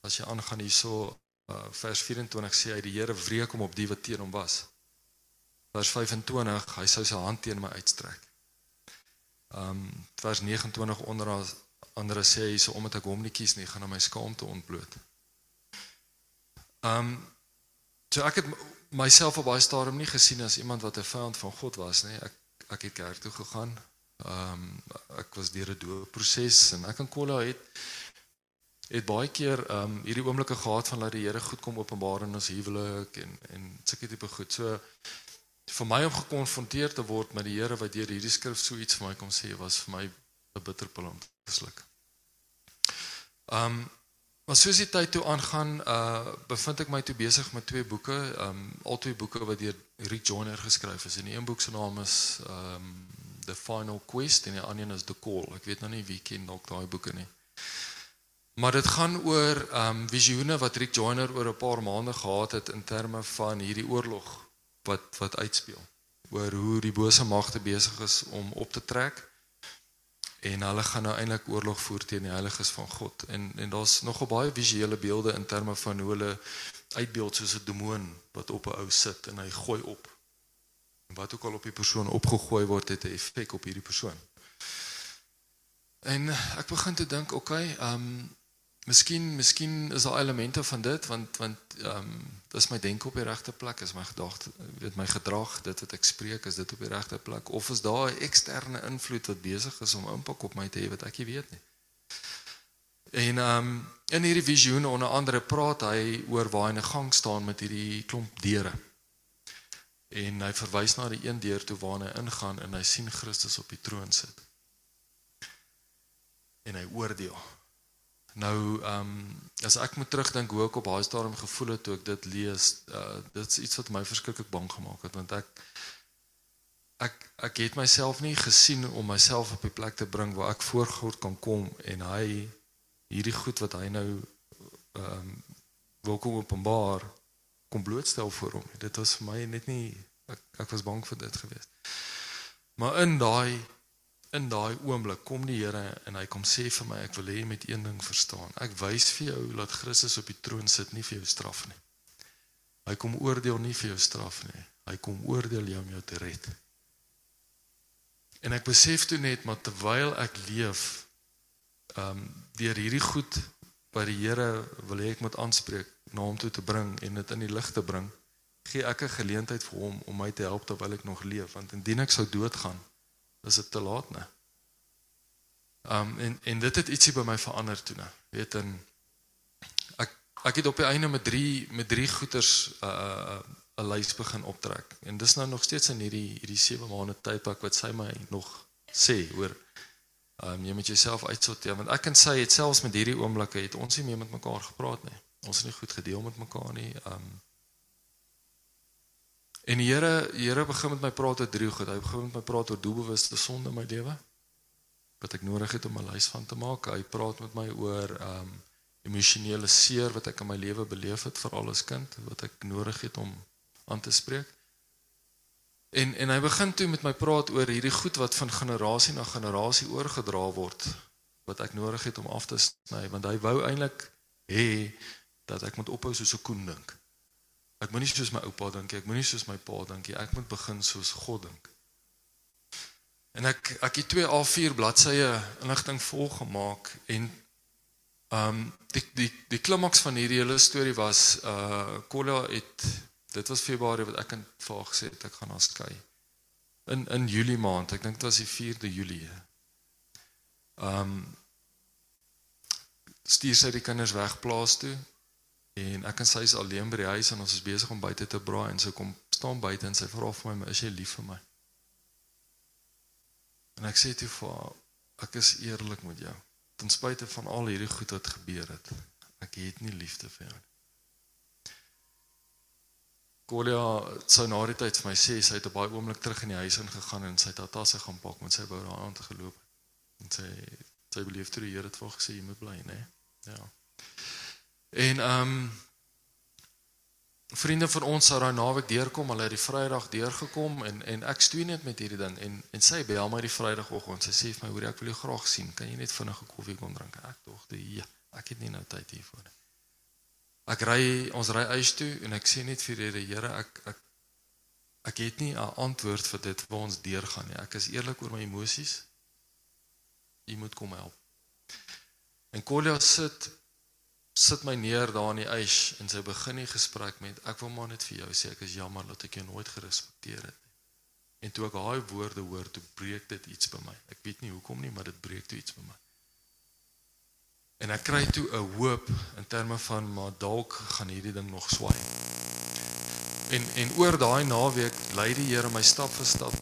as jy aangaan hierso uh, vers 24 sê hy die Here wreek hom op die wat teen hom was. Vers 25 hy sou sy hand teen my uitstrek. Um vers 29 onder andere sê hy so omdat ek hom nie kies nie, gaan hy my skaamte ontbloot. Um so ek het myself op baie stadium nie gesien as iemand wat 'n vyand van God was nie. Ek ek het kerk toe gegaan. Um ek was deur 'n doopproses en ek en Kolla het het baie keer um hierdie oomblikke gehad van dat die Here goed kom openbaar in ons huwelik en en sulke tipe goed. So vir my om gekonfronteer te word met die Here wat deur hierdie skrif so iets vir my kom sê was vir my 'n bitterpil om te sluk. Um Maar soos die tyd toe aangaan, uh bevind ek my toe besig met twee boeke, um al twee boeke wat deur Rick Joyner geskryf is. En die een boek se naam is um The Final Quest en die ander een is The Call. Ek weet nou nie wie ken dalk daai boeke nie. Maar dit gaan oor um visioene wat Rick Joyner oor 'n paar maande gehad het in terme van hierdie oorlog wat wat uitspeel. Oor hoe die bose magte besig is om op te trek en hulle gaan nou eintlik oorlog voer teen die heiliges van God en en daar's nogal baie visuele beelde in terme van hoe hulle uitbeeld soos 'n demoon wat op 'n ou sit en hy gooi op. En wat ook al op die persoon opgegooi word het 'n effek op hierdie persoon. En ek begin te dink, okay, ehm um, miskien miskien is daar elemente van dit want want ehm um, dis my denke op die regte plek, is my gedagte, weet my gedrag, dit wat ek spreek, is dit op die regte plek of is daar 'n eksterne invloed wat besig is om impak op my te hê wat ek nie weet nie. En ehm um, in hierdie visioen onder andere praat hy oor waar hy in 'n gang staan met hierdie klomp deure. En hy verwys na die een deur toe waar hy ingaan en hy sien Christus op die troon sit. En hy oordeel. Nou ehm um, as ek moet terugdink hoe ek op daai stadium gevoel het toe ek dit lees, uh, dit's iets wat my verskriklik bang gemaak het want ek ek ek het myself nie gesien om myself op die plek te bring waar ek voor God kan kom en hy hierdie goed wat hy nou ehm um, wil kom openbaar kom blootstel voor hom. Dit was vir my net nie ek ek was bang vir dit geweest. Maar in daai in daai oomblik kom die Here en hy kom sê vir my ek wil hê jy moet een ding verstaan. Ek wys vir jou dat Christus op die troon sit nie vir jou straf nie. Hy kom oordeel nie vir jou straf nie. Hy kom oordeel jou om jou te red. En ek besef toe net maar terwyl ek leef ehm um, deur hierdie goed wat die Here wil hê ek moet aanspreek na hom toe te bring en dit in die lig te bring, gee ek 'n geleentheid vir hom om my te help terwyl ek nog leef want indien ek sou doodgaan, is dit te laat nou. Um en en dit het ietsie by my verander toe nou. Weet en ek ek het op die einde met drie met drie goeters 'n uh, 'n lys begin optrek. En dis nou nog steeds in hierdie hierdie 7 maande tydpak wat sy my nog sê hoor. Um jy moet jouself uitsorteer want ek kan sê het selfs met hierdie oomblikke het ons nie meer met mekaar gepraat nie. Ons het nie goed gedeel met mekaar nie. Um En die Here, die Here begin met my praat oor drie goed. Hy begin met my praat oor doelbewuste sonde in my lewe wat ek nodig het om 'n lys van te maak. Hy praat met my oor um emosionele seer wat ek in my lewe beleef het veral as kind wat ek nodig het om aan te spreek. En en hy begin toe met my praat oor hierdie goed wat van generasie na generasie oorgedra word wat ek nodig het om af te sny want hy wou eintlik hê dat ek moet ophou soos 'n koen dink. Ek moenie soos my oupa dink nie, ek moenie soos my pa dink nie. Ek moet begin soos God dink. En ek ek het twee A4 bladsye inligting vol gemaak en ehm um, die die die klimaks van hierdie hele storie was uh Kolla het dit was Februarie wat ek in vir haar gesê het ek gaan haar skei. In in Julie maand, ek dink dit was die 4de Julie. Ehm um, stuur sy die kinders weg plaas toe en ek en sy is alleen by die huis en ons is besig om buite te braai en sy kom staan buite en sy vra vir my, "Is jy lief vir my?" En ek sê toe vir haar, "Ek is eerlik met jou. Ten spyte van al hierdie goed wat gebeur het, ek het nie liefde vir jou nie." Kolia sou na die tyd vir my sê sy het op baie oomblik terug in die huis ingegaan en sy het haar tasse gaan pak met sy wou daaraan te geloop. En sy sy beleef toe die Here het vir gesê jy moet bly, né? Ja. En ehm um, vriende van ons sou daai naweek deurkom, hulle het die Vrydag deurgekom en en ek stoei net met hierdie ding en en sy bel my die Vrydagoggend. Sy sê vir my, "Hoor, ek wil jou graag sien. Kan jy net vinnig 'n koffie kom drink?" Ek dog, "Ja, ek het nie nou tyd hiervoor nie." Ek ry ons ry huis toe en ek sê net vir die Here, ek ek ek het nie 'n antwoord vir dit waar ons deurgaan nie. Ek is eerlik oor my emosies. U moet kom help. En Kolia sit sit my neer daar in die ys en sy begin die gesprek met ek wil maar net vir jou sê ek is jammer dat ek jou nooit gerespekteer het nie. En toe ek daai woorde hoor, toe breek dit iets by my. Ek weet nie hoekom nie, maar dit breek toe iets by my. En ek kry toe 'n hoop in terme van maar dalk gaan hierdie ding nog swaai. En en oor daai naweek lei die Here my stap vir stap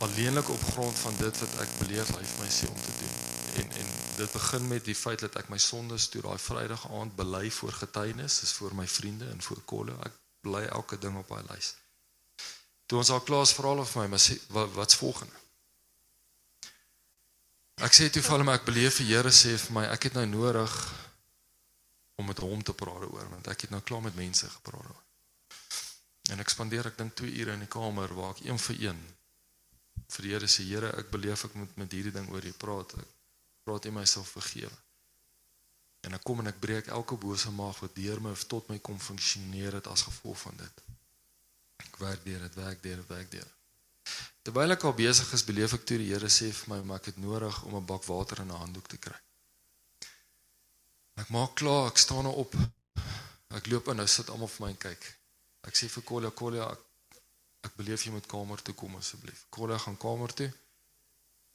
alleenlik op grond van dit wat ek beleef hy vir my sê om te doen. En en dit begin met die feit dat ek my sondes toe daai Vrydag aand bely voor getuienis, is voor my vriende en voor Kolle. Ek bly elke ding op daai lys. Toe ons al klaar is vra hulle vir my, maar sê wat wat's volgende? Ek sê toe vir hulle maar ek beleef die Here sê vir my ek het nou nodig om met hom te praat oor want ek het nou klaar met mense gepraat oor. En ek spandeer ek dink 2 ure in die kamer waar ek een vir een vir die Here sê Here ek beleef ek moet met hierdie ding oor U praat. Ek praat U myself vergewe. En ek kom en ek breek elke bose maag wat deur my of tot my kom funksioneer het as gevolg van dit. Ek werk deur dit, werk deur dit, werk deur. Terwyl ek al besig is, beleef ek toe die Here sê vir my, maar ek het nodig om 'n bak water in 'n handdoek te kry. Ek maak klaar, ek staan nou op. Ek loop in, nou sit almal vir my en kyk. Ek sê vir Kolja, Kolja, ek, ek beleef jy moet kamer toe kom asseblief. Kolja gaan kamer toe.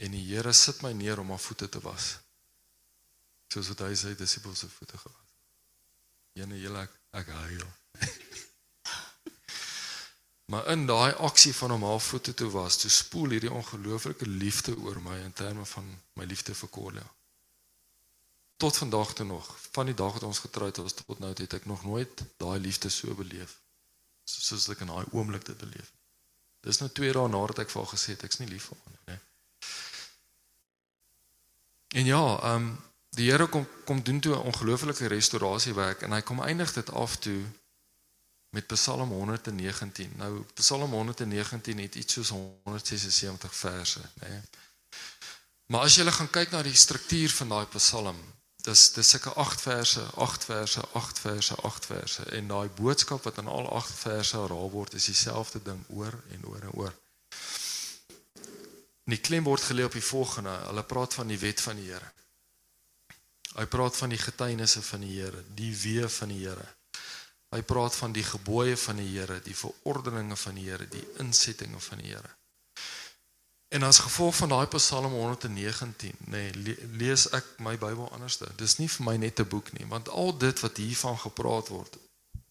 En die Here sit my neer om haar voete te was. Soos wat hy sy disippels se voete gewas. Jene julle ek, ek huil. Maar in daai aksie van om haar voete te was, toe spoel hierdie ongelooflike liefde oor my in terme van my liefde vir Kolja. Tot vandag toe nog, van die dag wat ons getroud was tot nou het ek nog nooit daai liefde so beleef soos ek in daai oomblik dit beleef. Dis nou 2 dae nadat ek vir haar gesê het ek's nie lief vir haar nie, né? En ja, ehm um, die Here kom kom doen toe 'n ongelooflike restaurasiewerk en hy kom eindig dit af toe met Psalm 119. Nou Psalm 119 het iets soos 176 verse, né? Nee. Maar as jy gaan kyk na die struktuur van daai Psalm, dis dis sulke 8 verse, 8 verse, 8 verse, 8 verse en daai boodskap wat in al 8 verse herhaal word, is dieselfde ding oor en oor en oor. Die klem word gelê op die volgende. Hulle praat van die wet van die Here. Hy praat van die getuienisse van die Here, die wee van die Here. Hy praat van die gebooie van die Here, die verordeninge van die Here, die insettinge van die Here. En as gevolg van daai Psalm 119, nê, nee, lees ek my Bybel anderste. Dis nie vir my net 'n boek nie, want al dit wat hiervan gepraat word,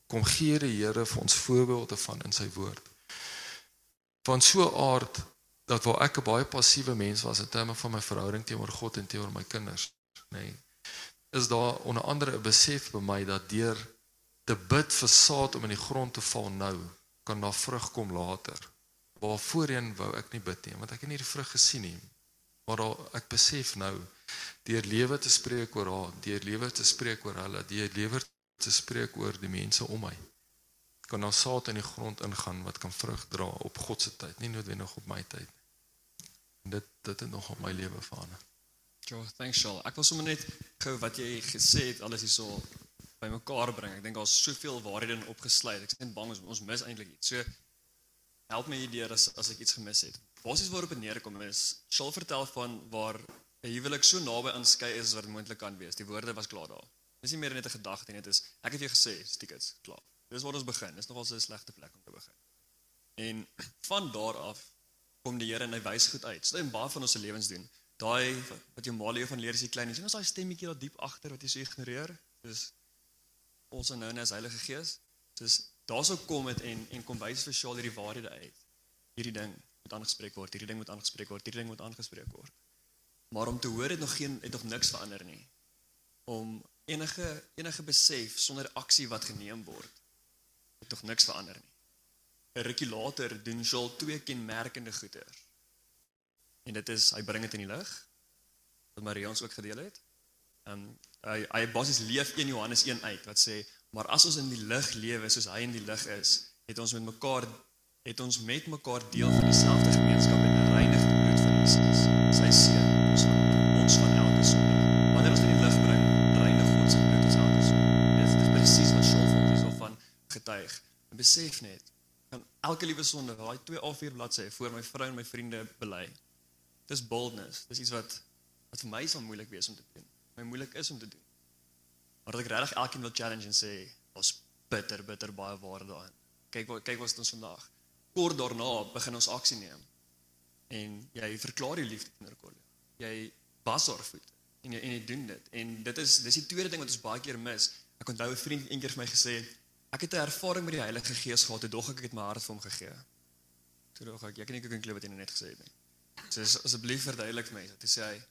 kom gee die Here vir ons voorbeelde van in sy woord. Van so aard dat waar ek 'n baie passiewe mens was in terme van my verhouding teenoor God en teenoor my kinders, nê. Nee, is daar onder andere 'n besef by my dat deur te bid vir saad om in die grond te val nou, kan daar vrug kom later. Waar voorheen wou ek nie bid nie, want ek het nie die vrug gesien nie. Maar daar ek besef nou deur lewe te spreek oor haar, deur lewe te spreek oor hulle, deur lewe te spreek oor die mense om my. Kan daar saad in die grond ingaan wat kan vrug dra op God se tyd, nie noodwendig op my tyd dit dit het nog op my lewe verander. Ja, thanks Shaul. Ek wil sommer net gou wat jy gesê het alles hierso bymekaar bring. Ek dink daar's soveel waarhede in opgesluit. Ek is net bang ons ons mis eintlik iets. So help my hierdeur as as ek iets gemis het. Basies waarop dit neerkom is, Shaul vertel van waar 'n huwelik so naby aan skei is wat moontlik kan wees. Die woorde was klaar daar. Dis nie meer net 'n gedagte nie, dit is ek het jou gesê, stiekets, klaar. Dis waar ons begin. Dis nogal so 'n slegte plek om te begin. En van daar af kom die Here en hy wys goed uit. So in baie van ons se lewens doen. Daai wat jou Malio van leer as jy klein is, sien ons daai stemmetjie daar diep agter wat jy so ignoreer. Dis also known as Heilige Gees. Dis daarso kom dit en en kom wys vir Shaul hierdie waarhede uit. Hierdie ding moet aangespreek word, hierdie ding moet aangespreek word, hierdie ding moet aangespreek word. Maar om te hoor het nog geen het nog niks verander nie. Om enige enige besef sonder aksie wat geneem word het nog niks verander nie. 'n Rukkie later doen Shaul twee kenmerkende goeie. En dit is hy bring dit in die lig wat Maria ons ook gedeel het. Ehm um, hy hy basies leef 1 Johannes 1 uit wat sê maar as ons in die lig lewe soos hy in die lig is, het ons met mekaar het ons met mekaar deel van dieselfde gemeenskap en 'n reinigde bloed van Jesus. Sy seun ons van ons van elke sonde. Wanneer ons in die lig bring, reinig God se bloed ons elke sonde. Dit is presies wat Shaul van hierso van getuig. En besef net elke liewe sonde, daai 2 A4 bladsye voor my vrou en my vriende bely. Dis boldness. Dis iets wat wat vir my sal moeilik wees om te doen. My moeilik is om te doen. Maar dat ek regtig elkeen wil challenge en sê, ons bitter bitter baie waarde daarin. Kyk kyk wat ons vandag. Kort daarna begin ons aksie neem. En jy verklaar jou liefde teenoor Kolle. Jy was haar voet en jy en jy doen dit. En dit is dis die tweede ding wat ons baie keer mis. Ek onthou 'n vriend eendag vir my gesê, ek het 'n ervaring met die Heilige Gees gehad, toe dog ek het my hart vir hom gegee. Toe dog ek, ek kan nie kan glo wat jy nou net gesê het nie. So asseblief verduidelik my. Toe sê hy,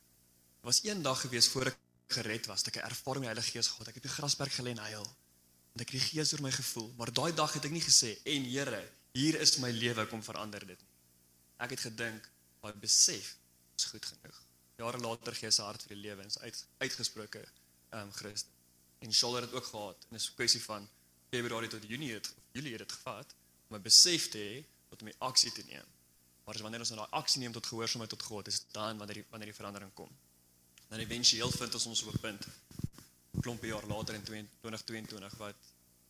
Er was een dag gewees voor ek gered was, dat ek 'n ervaring met die Heilige Gees gehad. Ek het op die grasberg gelê en huil. En ek het die Gees oor my gevoel, maar daai dag het ek nie gesê en Here, hier is my lewe kom verander dit nie. Ek het gedink, daai besef is goed genoeg. Jare later gee sy hart vir die lewe en is uit, uitgesproke ehm um, Christen. En Shaul het dit ook gehad. En is 'n kwessie van Februarie tot Junie het Julie het dit gevat om 'n besef te hê tot om die aksie te neem. Maar as wanneer ons nou daai aksie neem tot gehoorsaamheid tot God, is dan wanneer die wanneer die verandering kom. Dan eventueel vind ons ons op 'n punt klompe jaar later in 2022 wat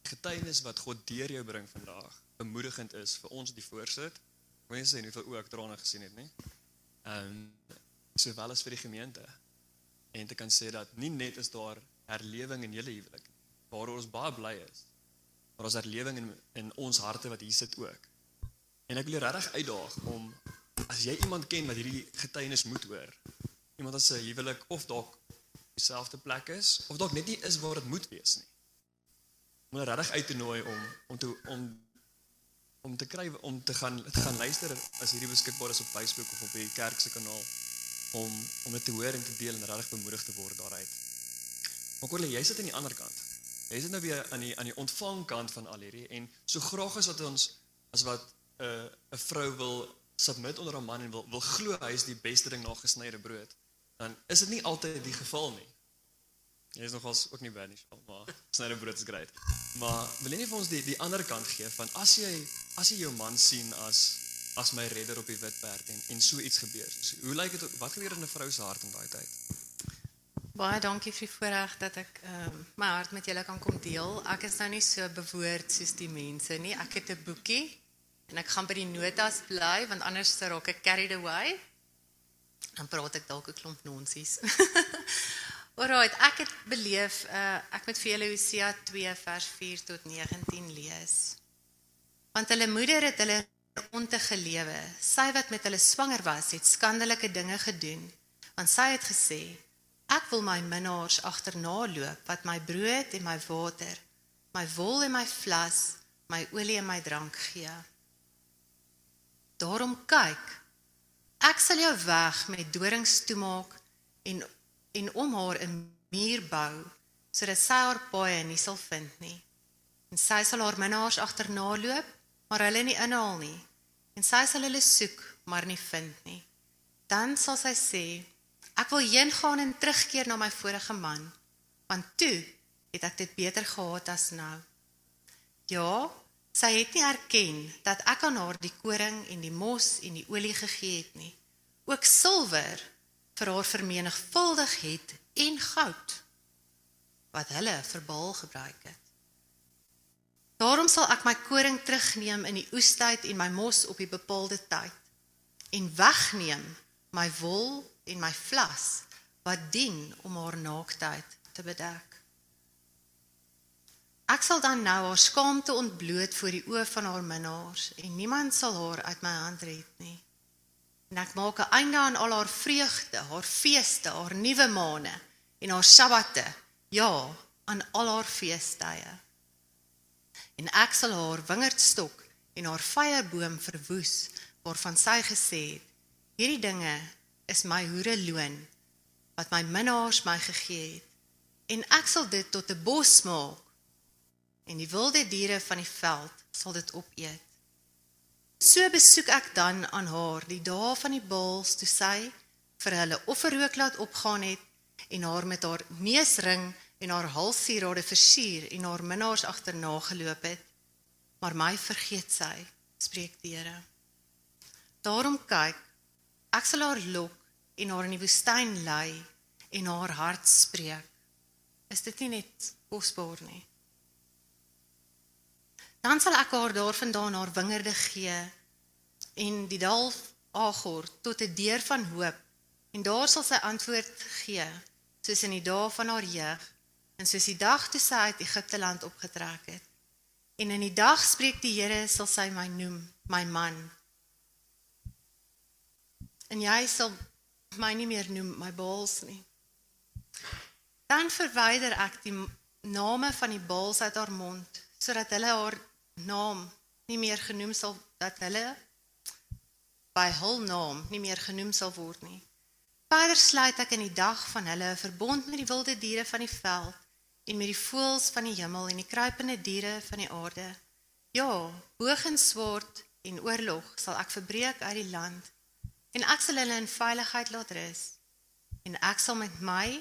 getuienis wat God deur jou bring vandag bemoedigend is vir ons die voorsit. Ek wil nie sê hoeveel oë ek trane gesien het nie. Ehm um, sowel as vir die gemeente. En te kan sê dat nie net is daar herlewing in julle huwelik waaroor ons baie bly is, maar ons herlewing in in ons harte wat hier sit ook. En ek wil jou regtig uitdaag om as jy iemand ken wat hierdie getuienis moet hoor, iemand wat se huwelik of dalk dieselfde plek is of dalk net nie is waar dit moet wees nie. Om hulle regtig uit te nooi om om te om om te kry om te gaan te gaan luister as hierdie beskikbaar is op Facebook of op die kerk se kanaal om om dit te hoor en te deel en regtig bemoedig te word daaruit. Maar Corlie, jy sit aan die ander kant. Jy sit nou weer aan die aan die ontvangkant van al hierdie en so graag as wat ons as wat 'n uh, 'n vrou wil submit onder 'n man en wil wil glo hy is die beste ding na gesnyde brood, dan is dit nie altyd die geval nie. Jy is nogals ook nie baie nie, maar snyde brood is great. Maar wil jy nie vir ons die die ander kant gee van as jy as jy jou man sien as as my redder op die wit perd en en so iets gebeur. So, hoe lyk dit wat gebeur in 'n vrou se hart in daai tyd? Baie dankie vir die voorreg dat ek ehm um, my hart met julle kan kom deel. Ek is nou nie so bewoord soos die mense nie. Ek het 'n boekie en ek gaan by die notas bly want anders raak ek carried away. Dan praat ek dalk 'n klomp nonsies. Alright, ek het beleef uh ek moet vir julle Hosea 2 vers 4 tot 19 lees. Want hulle moeder het hulle onte gelewe. Sy wat met hulle swanger was, het skandelike dinge gedoen. Want sy het gesê: Ek wil my minnaars agterna loop wat my brood en my water, my wol en my vlas, my olie en my drank gee. Daarom kyk, ek sal jou weg met dorings toemaak en en om haar 'n muur bou sodat sy haar paaie nie sal vind nie. En sy sal haar minnaars agterna loop, maar hulle nie inhaal nie. En sy sal hulle soek, maar nie vind nie. Dan sal sy sê, ek wil heen gaan en terugkeer na my vorige man, want toe het ek dit beter gehad as nou. Ja, sy het nie erken dat ek aan haar die koring en die mos en die olie gegee het nie. Ook silwer vir haar vermenigvuldig het en goud wat hulle vir Baal gebruik het. Daarom sal ek my koring terugneem in die oestyd en my mos op die bepaalde tyd en wegneem my wol en my vlas wat dien om haar naaktheid te bedek. Ek sal dan nou haar skaamte ontbloot voor die oë van haar minnaars en niemand sal haar uit my hand red nie. En ek maak 'n einde aan al haar vreugde, haar feeste, haar nuwe maande en haar sabbate, ja, aan al haar feestydde. En ek sal haar wingerdstok en haar vyeboom verwoes waarvan sy gesê het: Hierdie dinge is my hoere loon wat my minnaars my gegee het en ek sal dit tot 'n bos maak en die wilde diere van die veld sal dit opeet. So besoek ek dan aan haar die dae van die baals toe sy vir hulle offerrook laat opgaan het en haar met haar neusring en haar halssierade versier en haar minnaars agterna geloop het. Maar my vergeet sy, spreek die Here. Daarom kyk, ek sal haar lok en haar in die woestyn lei en haar hart spreek. Is dit nie net kosbaar nie? Dan sal ek haar daarvandaan haar wingerde gee en die dal Agor tot 'n deur van hoop en daar sal sy antwoord gee soos in die dae van haar jeug en soos die dag toe sy uit Egipte land opgetrek het. En in die dag spreek die Here sal sy my noem, my man. En jy sal my nie meer noem my baals nie. Dan verwyder ek die name van die baals uit haar mond sodat hulle haar naam nie meer genoem sal dat hulle by hul naam nie meer genoem sal word nie. Verder sluit ek in die dag van hulle 'n verbond met die wilde diere van die veld en met die voëls van die hemel en die kruipende diere van die aarde. Ja, boog en swaard en oorlog sal ek verbreek uit die land en ek sal hulle in veiligheid laat rus. En ek sal met my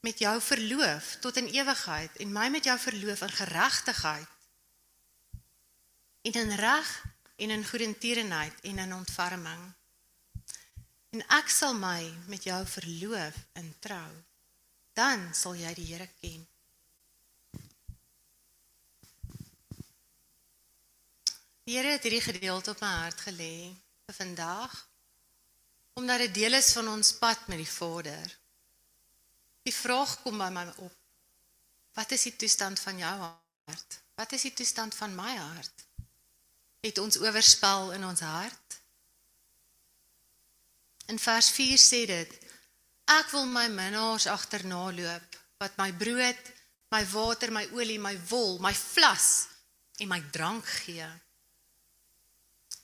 met jou verloof tot in ewigheid en my met jou verloof in geregtigheid en in reg en in goedertierenheid en in ontferming. En ek sal my met jou verloof in trou dan sal jy die Here ken. Die Here het hierdie gedeelte op my hart gelê vir vandag omdat dit deel is van ons pad met die Vader. Die vraag kom by my op. Wat is die toestand van jou hart? Wat is die toestand van my hart? Het ons oorspel in ons hart? In vers 4 sê dit: Ek wil my minnaars agterna loop wat my brood, my water, my olie, my wol, my vlas en my drank gee.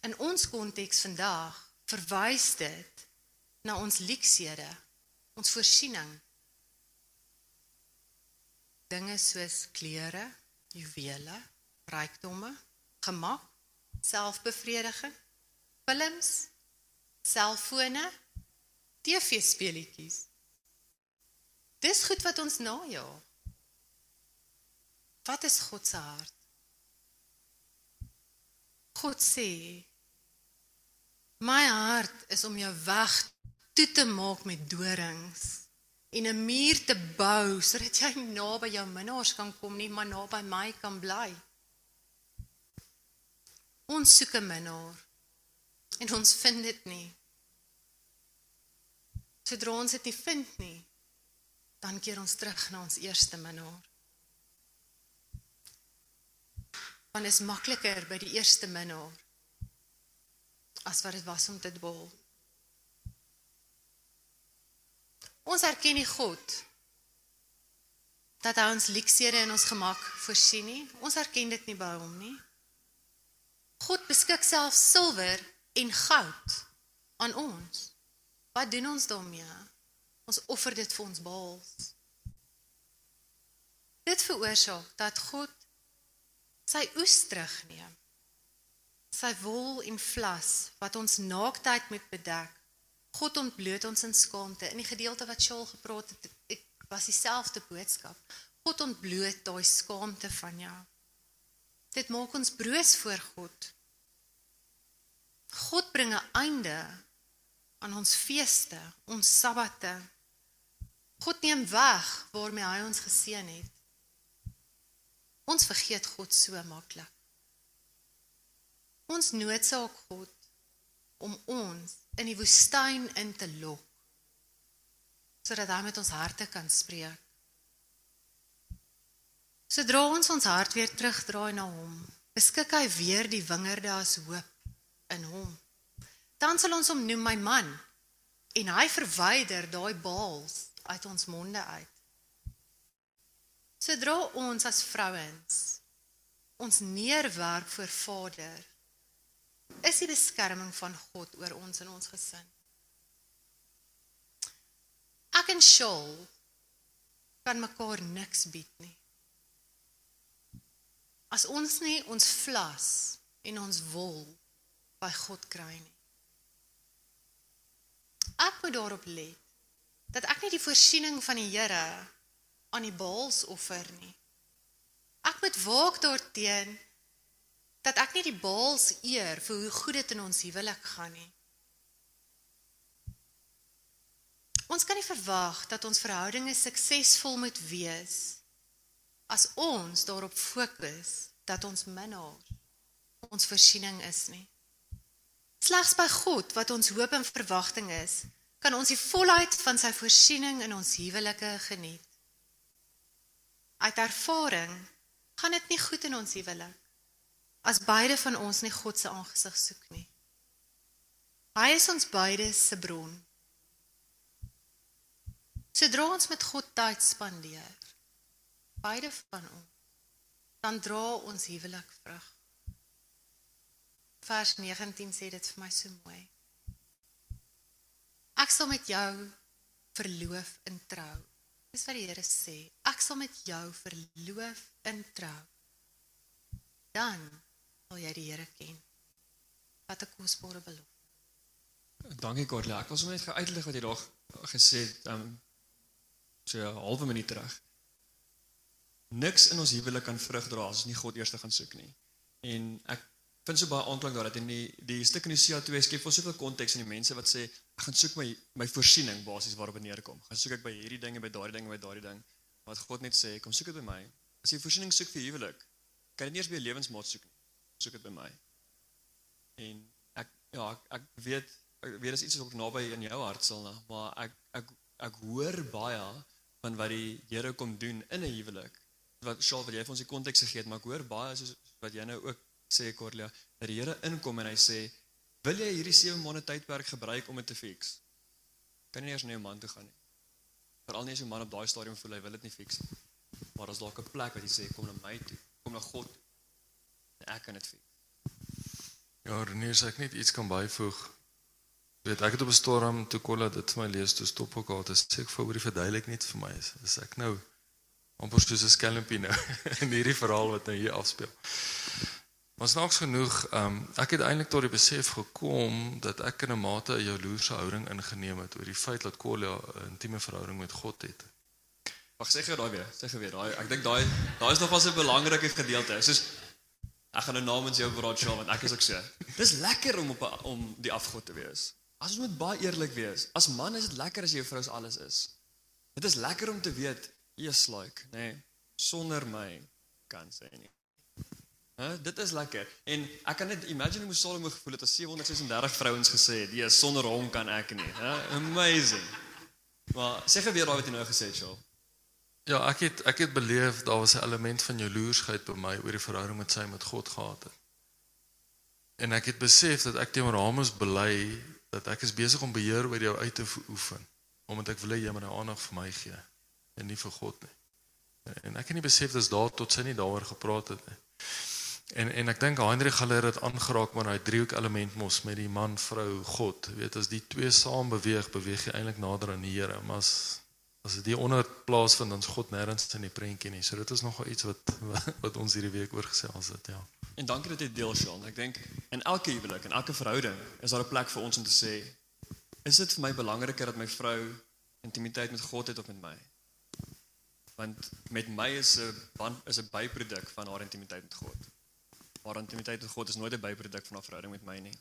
In ons konteks vandag verwys dit na ons leksede, ons voorsiening. Dinge soos klere, juwele, rykdomme, gemak, selfbevrediging, films, selfone, TV-speletjies. Dis goed wat ons najaag. Wat is God se hart? God sê My hart is om jou weg toe te maak met dorings en 'n muur te bou sodat jy naby jou minnaars kan kom nie maar naby my kan bly. Ons soek 'n minnaar en ons vind dit nie. Sodra ons dit nie vind nie, dan keer ons terug na ons eerste minnaar. Want is makliker by die eerste minnaar as wat dit was om te dwaal. Ons erken nie God dat hy ons leksede in ons gemak voorsien nie. Ons erken dit nie by hom nie. God beskik self silwer en goud aan ons. Wat doen ons daarmee? Ons offer dit vir ons baals. Dit veroorsaak dat God sy oes terugneem. Sy wol en vlas wat ons naaktheid moet bedek. God ontbloot ons in skaamte. In die gedeelte wat Shaul gepraat het, ek was dieselfde boodskap. God ontbloot daai skaamte van jou. Dit maak ons broos voor God. God bring 'n einde aan ons feeste, ons sabbate. God neem weg waarmee hy ons geseën het. Ons vergeet God so maklik. Ons noodsaak God om ons in die woestyn in te lok sodat hy met ons harte kan spreek. Sodra ons ons hart weer terugdraai na hom, beskik hy weer die wingerde as hoop in hom. Dan sal ons hom noem my man en hy verwyder daai baals uit ons monde uit. Sodra ons as vrouens ons neerwerp voor Vader, is die beskerming van God oor ons en ons gesin. Ek en Shaul kan mekaar niks bied nie. As ons nie ons vlas en ons wol by God kry nie. Ek moet daarop let dat ek nie die voorsiening van die Here aan die baals offer nie. Ek moet waak daarteen dat ek nie die baals eer vir hoe goed dit in ons huwelik gaan nie. Ons kan nie verwag dat ons verhoudinge suksesvol moet wees as ons daarop fokus dat ons minnaar ons voorsiening is nie. Slegs by God wat ons hoop en verwagting is, kan ons die volheid van sy voorsiening in ons huwelike geniet. Uit ervaring gaan dit nie goed in ons huwelik as beide van ons nie God se aangesig soek nie. Hy is ons beide se bron. Sodra ons met God tyd spandeer, beide van ons, dan dra ons huwelik vrug. Vers 19 sê dit vir my so mooi. Ek sal met jou verloof in trou. Dis wat die Here sê. Ek sal met jou verloof in trou. Dan sal jy die Here ken. Wat 'n kosbare belofte. Dankie Corlia. Ek was sommer net gou uitlig wat jy daar gesê het, um so 'n halwe minuut terug. Niks in ons huwelik kan vrug dra as ons nie God eers gaan soek nie. En ek vind so baie aanklank daar dat in die die stuk in Hosea 2 skep vir soveel konteks in die mense wat sê ek gaan soek my my voorsiening basies waarop dit neerkom. Gaan soek ek by hierdie dinge, by daardie dinge, by daardie ding. Wat God net sê, kom soek dit by my. As jy voorsiening soek vir huwelik, kan jy nie eers by 'n lewensmaat soek nie. Soek dit by my. En ek ja, ek, ek weet ek weet dis iets wat ook naby in jou hart sal, maar ek ek ek hoor baie van wat die Here kom doen in 'n huwelik. Wat Shaal wat jy vir ons die konteks het, maar ek hoor baie soos wat jy nou ook sê Corlia, dat die Here inkom en hy sê, "Wil jy hierdie 7 maande tydperk gebruik om dit te fix?" Kan nie eers na jou man toe gaan nie. Veral nie as jou man op daai stadium voel hy wil dit nie fix nie. Maar as dalk 'n plek wat jy sê, "Kom na my toe, kom na God." En ek kan dit fix. Ja, Renier, as ek net iets kan byvoeg. Weet, ek het op 'n storm toe Kolla dit vir my lees, toe stop ek al, dit sê ek vir oor die verduidelik net vir my is. Is ek nou amper soos 'n skelmpie nou in hierdie verhaal wat nou hier afspeel. Maar snaaks genoeg, um, ek het eintlik tot die besef gekom dat ek in 'n mate 'n jaloerse houding ingeneem het oor die feit dat Kolla 'n intieme verhouding met God het. Wag, sê gou daai weer. Sê gou weer. Daai ek dink daai daai is nog wel 'n belangrike gedeelte. Soos ek gaan nou namens jou praat, Shaal, want ek is ook so. Dis lekker om op 'n om die afgod te wees. As ons moet baie eerlik wees. As man is dit lekker as jou vrou se alles is. Dit is lekker om te weet, eers like, nê, nee, sonder my kan sy nie. Hæ, dit is lekker. En ek kan net imagine hoe Salomo gevoel het as 736 vrouens gesê het, "Nee, sonder hom kan ek nie." Hæ, amazing. Maar sê gou weer daai wat jy nou gesê het, Shaal. Ja, ek het ek het beleef daar was 'n element van jaloersheid by my oor die verhouding met sy met God gehad het. En ek het besef dat ek teenoor haar moes bely dat ek is besig om beheer oor jou uit te oefen omdat ek wil hê jy moet nou aandag vir my gee en nie vir God nie. En ek het nie besef dis daar tot sy nie daaroor gepraat het nie. En en ek dink Heinrich Haller het aangeraak met daai driehoek element mos met die man, vrou, God. Jy weet as die twee saam beweeg, beweeg jy eintlik nader aan die Here, maar as as dit hier onder plaasvind dan is God nêrens in die prentjie nie. So dit is nogal iets wat wat ons hierdie week oor gesels het, ja. En dankie dat jy deel, Shaal. Ek dink in elke huwelik en elke verhouding is daar 'n plek vir ons om te sê, is dit vir my belangriker dat my vrou intimiteit met God het of met my? Want met my is 'n band is 'n byproduk van haar intimiteit met God. Haar intimiteit met God is nooit 'n byproduk van haar verhouding met my nie.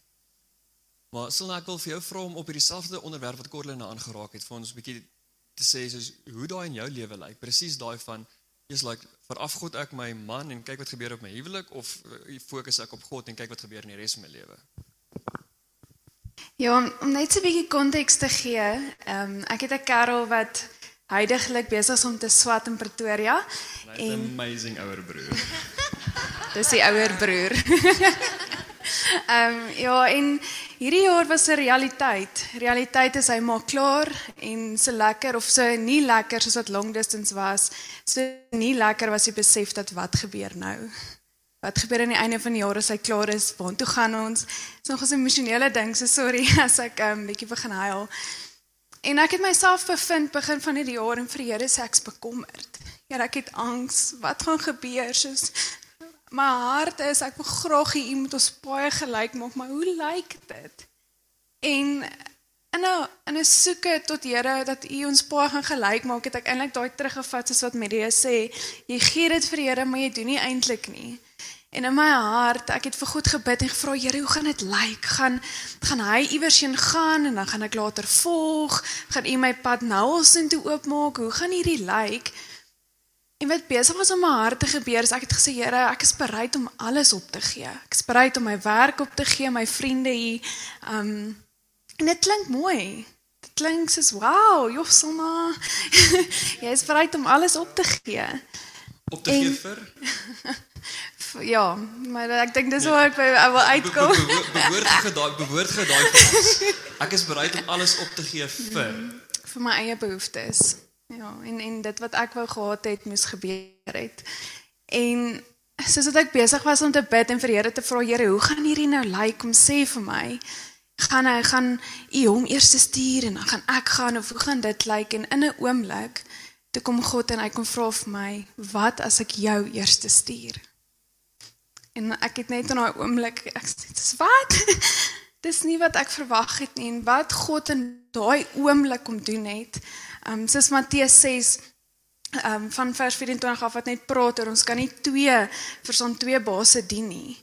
Maar sal ek wil vir jou vra om op hierdie selfde onderwerp wat Corlene nou aangeraak het, vir ons 'n bietjie te sê soos hoe daai in jou lewe lyk. Presies daai van is like veraf God ek my man en kyk wat gebeur op my huwelik of uh, fokus ek op God en kyk wat gebeur in die res van my lewe. Ja, om, om net so 'n bietjie konteks te gee. Ehm um, ek het 'n kerel wat huidigelik besig is om te swat in Pretoria Net en amazing ouer broer. dis die ouer broer. Ehm um, ja, en hierdie jaar was 'n realiteit. Realiteit is hy maak klaar en so lekker of so nie lekker soos wat long distance was. So nie lekker was die besef dat wat gebeur nou? Wat gebeur aan die einde van die jaar as hy klaar is? Waartoe gaan ons? Dis nog 'n emosionele ding, so sorry as ek 'n um, bietjie begin huil. En ek het myself bevind begin van hierdie jaar en vir die Here sê ek's bekommerd. Ja, ek het angs. Wat gaan gebeur? Soos my hart is ek wil graag hê iemand ons baie gelyk maak, maar hoe lyk dit? En in 'n in 'n soeke tot Here dat U ons baie gaan gelyk maak, het ek eintlik daai teruggevat soos wat Maria sê, jy gee dit vir die Here, maar jy doen nie eintlik nie. En in my hart, ek het vir God gebid en gevra, Here, hoe gaan dit lyk? Gaan gaan hy iewers heen gaan en dan gaan ek later volg? Gaan U my pad nou al sin toe oopmaak? Hoe gaan hierdie lyk? En wat besig was om my hart te gebeur, is ek het gesê, Here, ek is bereid om alles op te gee. Ek is bereid om my werk op te gee, my vriende hier. Um en dit klink mooi. Dit klink soos, "Wow, Jofsona. Jy is bereid om alles op te gee." Op te En- gee vir Ja, maar ek dink dis waar ek by ek wil uitkom. Be- be- be- Bewoord gee daai bewoord gee daai vir ons. Ek is bereid om alles op te gee vir. vir my eie behoeftes. Ja, en en dit wat ek wou gehad het moes gebeur het. En soos ek besig was om te bid en vir Here te vra, Here, hoe gaan hierdie nou lyk om sê vir my? Gaan hy gaan u hom eers stuur en dan gaan ek gaan of hoe gaan dit lyk en in 'n oomblik toe kom God en hy kom vra vir my, "Wat as ek jou eers stuur?" En ek het net in daai oomblik ek sê, "Dis wat?" Dis nie wat ek verwag het nie en wat God in daai oomblik kom doen het. Ehm um, soos Matteus 6 ehm um, van vers 24 af wat net praat oor ons kan nie twee vir son twee base dien nie.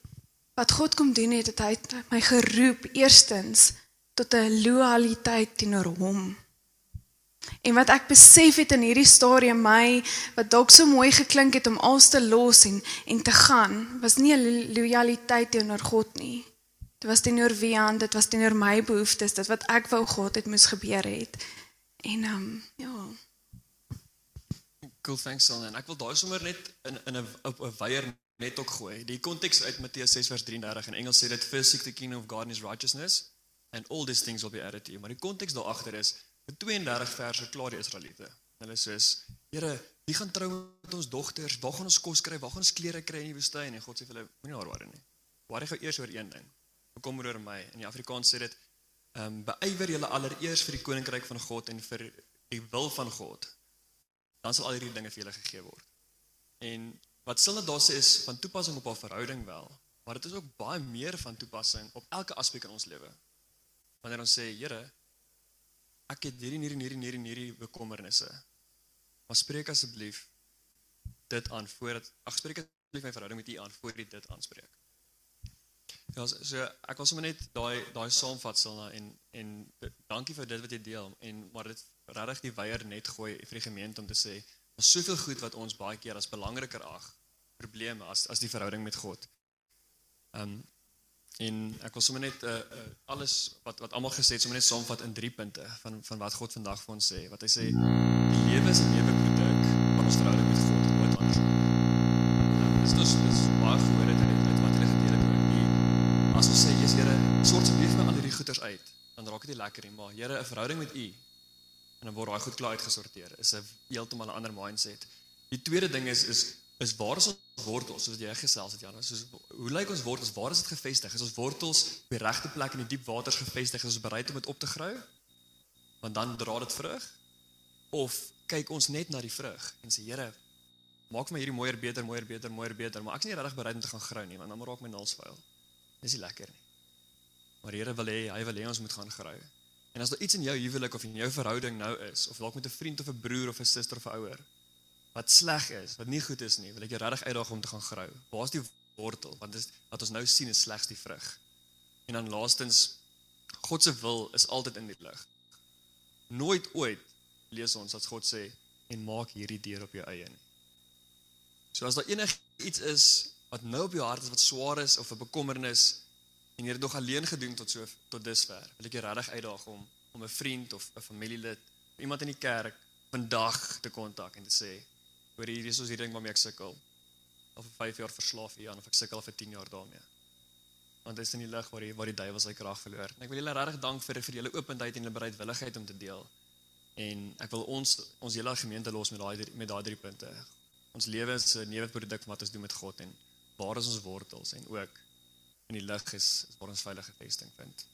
Wat God kom doen het, het hy my geroep eerstens tot 'n loyaliteit teenoor hom. En wat ek besef het in hierdie stadium my wat dalk so mooi geklink het om alles te los en en te gaan, was nie 'n loyaliteit teenoor God nie. Dit was teenoor wie aan, dit was teenoor my behoeftes, dit wat ek wou gehad het moes gebeur het. En ehm um, ja, Cool, thanks. En ek wil daai sommer net in in 'n op 'n weier net ook gooi. Die konteks uit Matteus 6 vers 33 in Engels sê dit first seek the kingdom of God and his righteousness and all these things will be added to you. Maar die konteks daar agter is in 32 verse klaar die Israeliete. Hulle sê: "Here, wie gaan trou met ons dogters? Waar gaan ons kos kry? Waar gaan ons klere kry in die woestyn?" En God sê vir hulle: "Moenie daar worry nie. Worry gou eers oor een ding. Kom oor my." In die Afrikaans sê dit: "Ehm um, beywer julle allereers vir die koninkryk van God en vir die wil van God. Dan sal al hierdie dinge vir julle gegee word." En wat Silna daar sê is van toepassing op haar verhouding wel, maar dit is ook baie meer van toepassing op elke aspek in ons lewe. Wanneer ons sê, Here, ek het hierdie hierdie hierdie hierdie hierdie bekommernisse. Maar spreek asseblief dit aan voordat ag spreek asseblief my verhouding met U aan voor U dit aanspreek. Ja, so, so ek wil sommer net daai daai saamvat Silna en en dankie vir dit wat jy deel en maar dit regtig die weier net gooi vir die gemeente om te sê Daar's soveel goed wat ons baie keer as belangriker ag, probleme as as die verhouding met God. Ehm um, en ek wil sommer net uh, uh alles wat wat almal gesê het sommer net saamvat in drie punte van van wat God vandag vir ons sê. Wat hy sê, die lewe is 'n lewe lekker nie, maar Here, 'n verhouding met U en dan word daai goed klaar uitgesorteer. Is 'n heeltemal 'n ander mindset. Die tweede ding is is is waar is ons wortels? Soos jy gesels het Jan soos hoe lyk ons wortels? Waar is dit gevestig? Is ons wortels op die regte plek in die diep waters gevestig? Is ons bereid om dit op te grou? Want dan dra dit vrug? Of kyk ons net na die vrug en sê Here maak my hierdie mooier beter mooier beter mooier beter maar ek is nie regtig bereid om te gaan grou nie want dan raak my naels vuil dis nie lekker nie maar Here wil hê hy wil hê ons moet gaan grou En as daar iets in jou huwelik of in jou verhouding nou is of dalk met 'n vriend of 'n broer of 'n suster of 'n ouer wat sleg is, wat nie goed is nie, wil ek jou regtig uitdaag om te gaan grou. Waar's die wortel? Want dis wat ons nou sien is slegs die vrug. En dan laastens God se wil is altyd in die lig. Nooit ooit lees ons dat God sê en maak hierdie deur op jou eie nie. So as daar enig iets is wat nou op jou hart is wat swaar is of 'n bekommernis en jy het nog alleen gedoen tot so tot dusver. Wil ek jou regtig uitdaag om om 'n vriend of 'n familielid, iemand in die kerk vandag te kontak en te sê, hoor hier is ons hierdie ding waarmee ek sukkel. Of vir 5 jaar verslaaf hier aan of ek sukkel vir 10 jaar daarmee. Want dit is in die lig waar die waar die duiwel sy krag verloor. En ek wil julle regtig dank vir vir julle openheid en julle bereidwilligheid om te deel. En ek wil ons ons hele gemeente los met daai met daai drie punte. Ons lewe is 'n nuwe produk wat ons doen met God en waar is ons wortels en ook in die lig is, waar ons veilige vesting vind.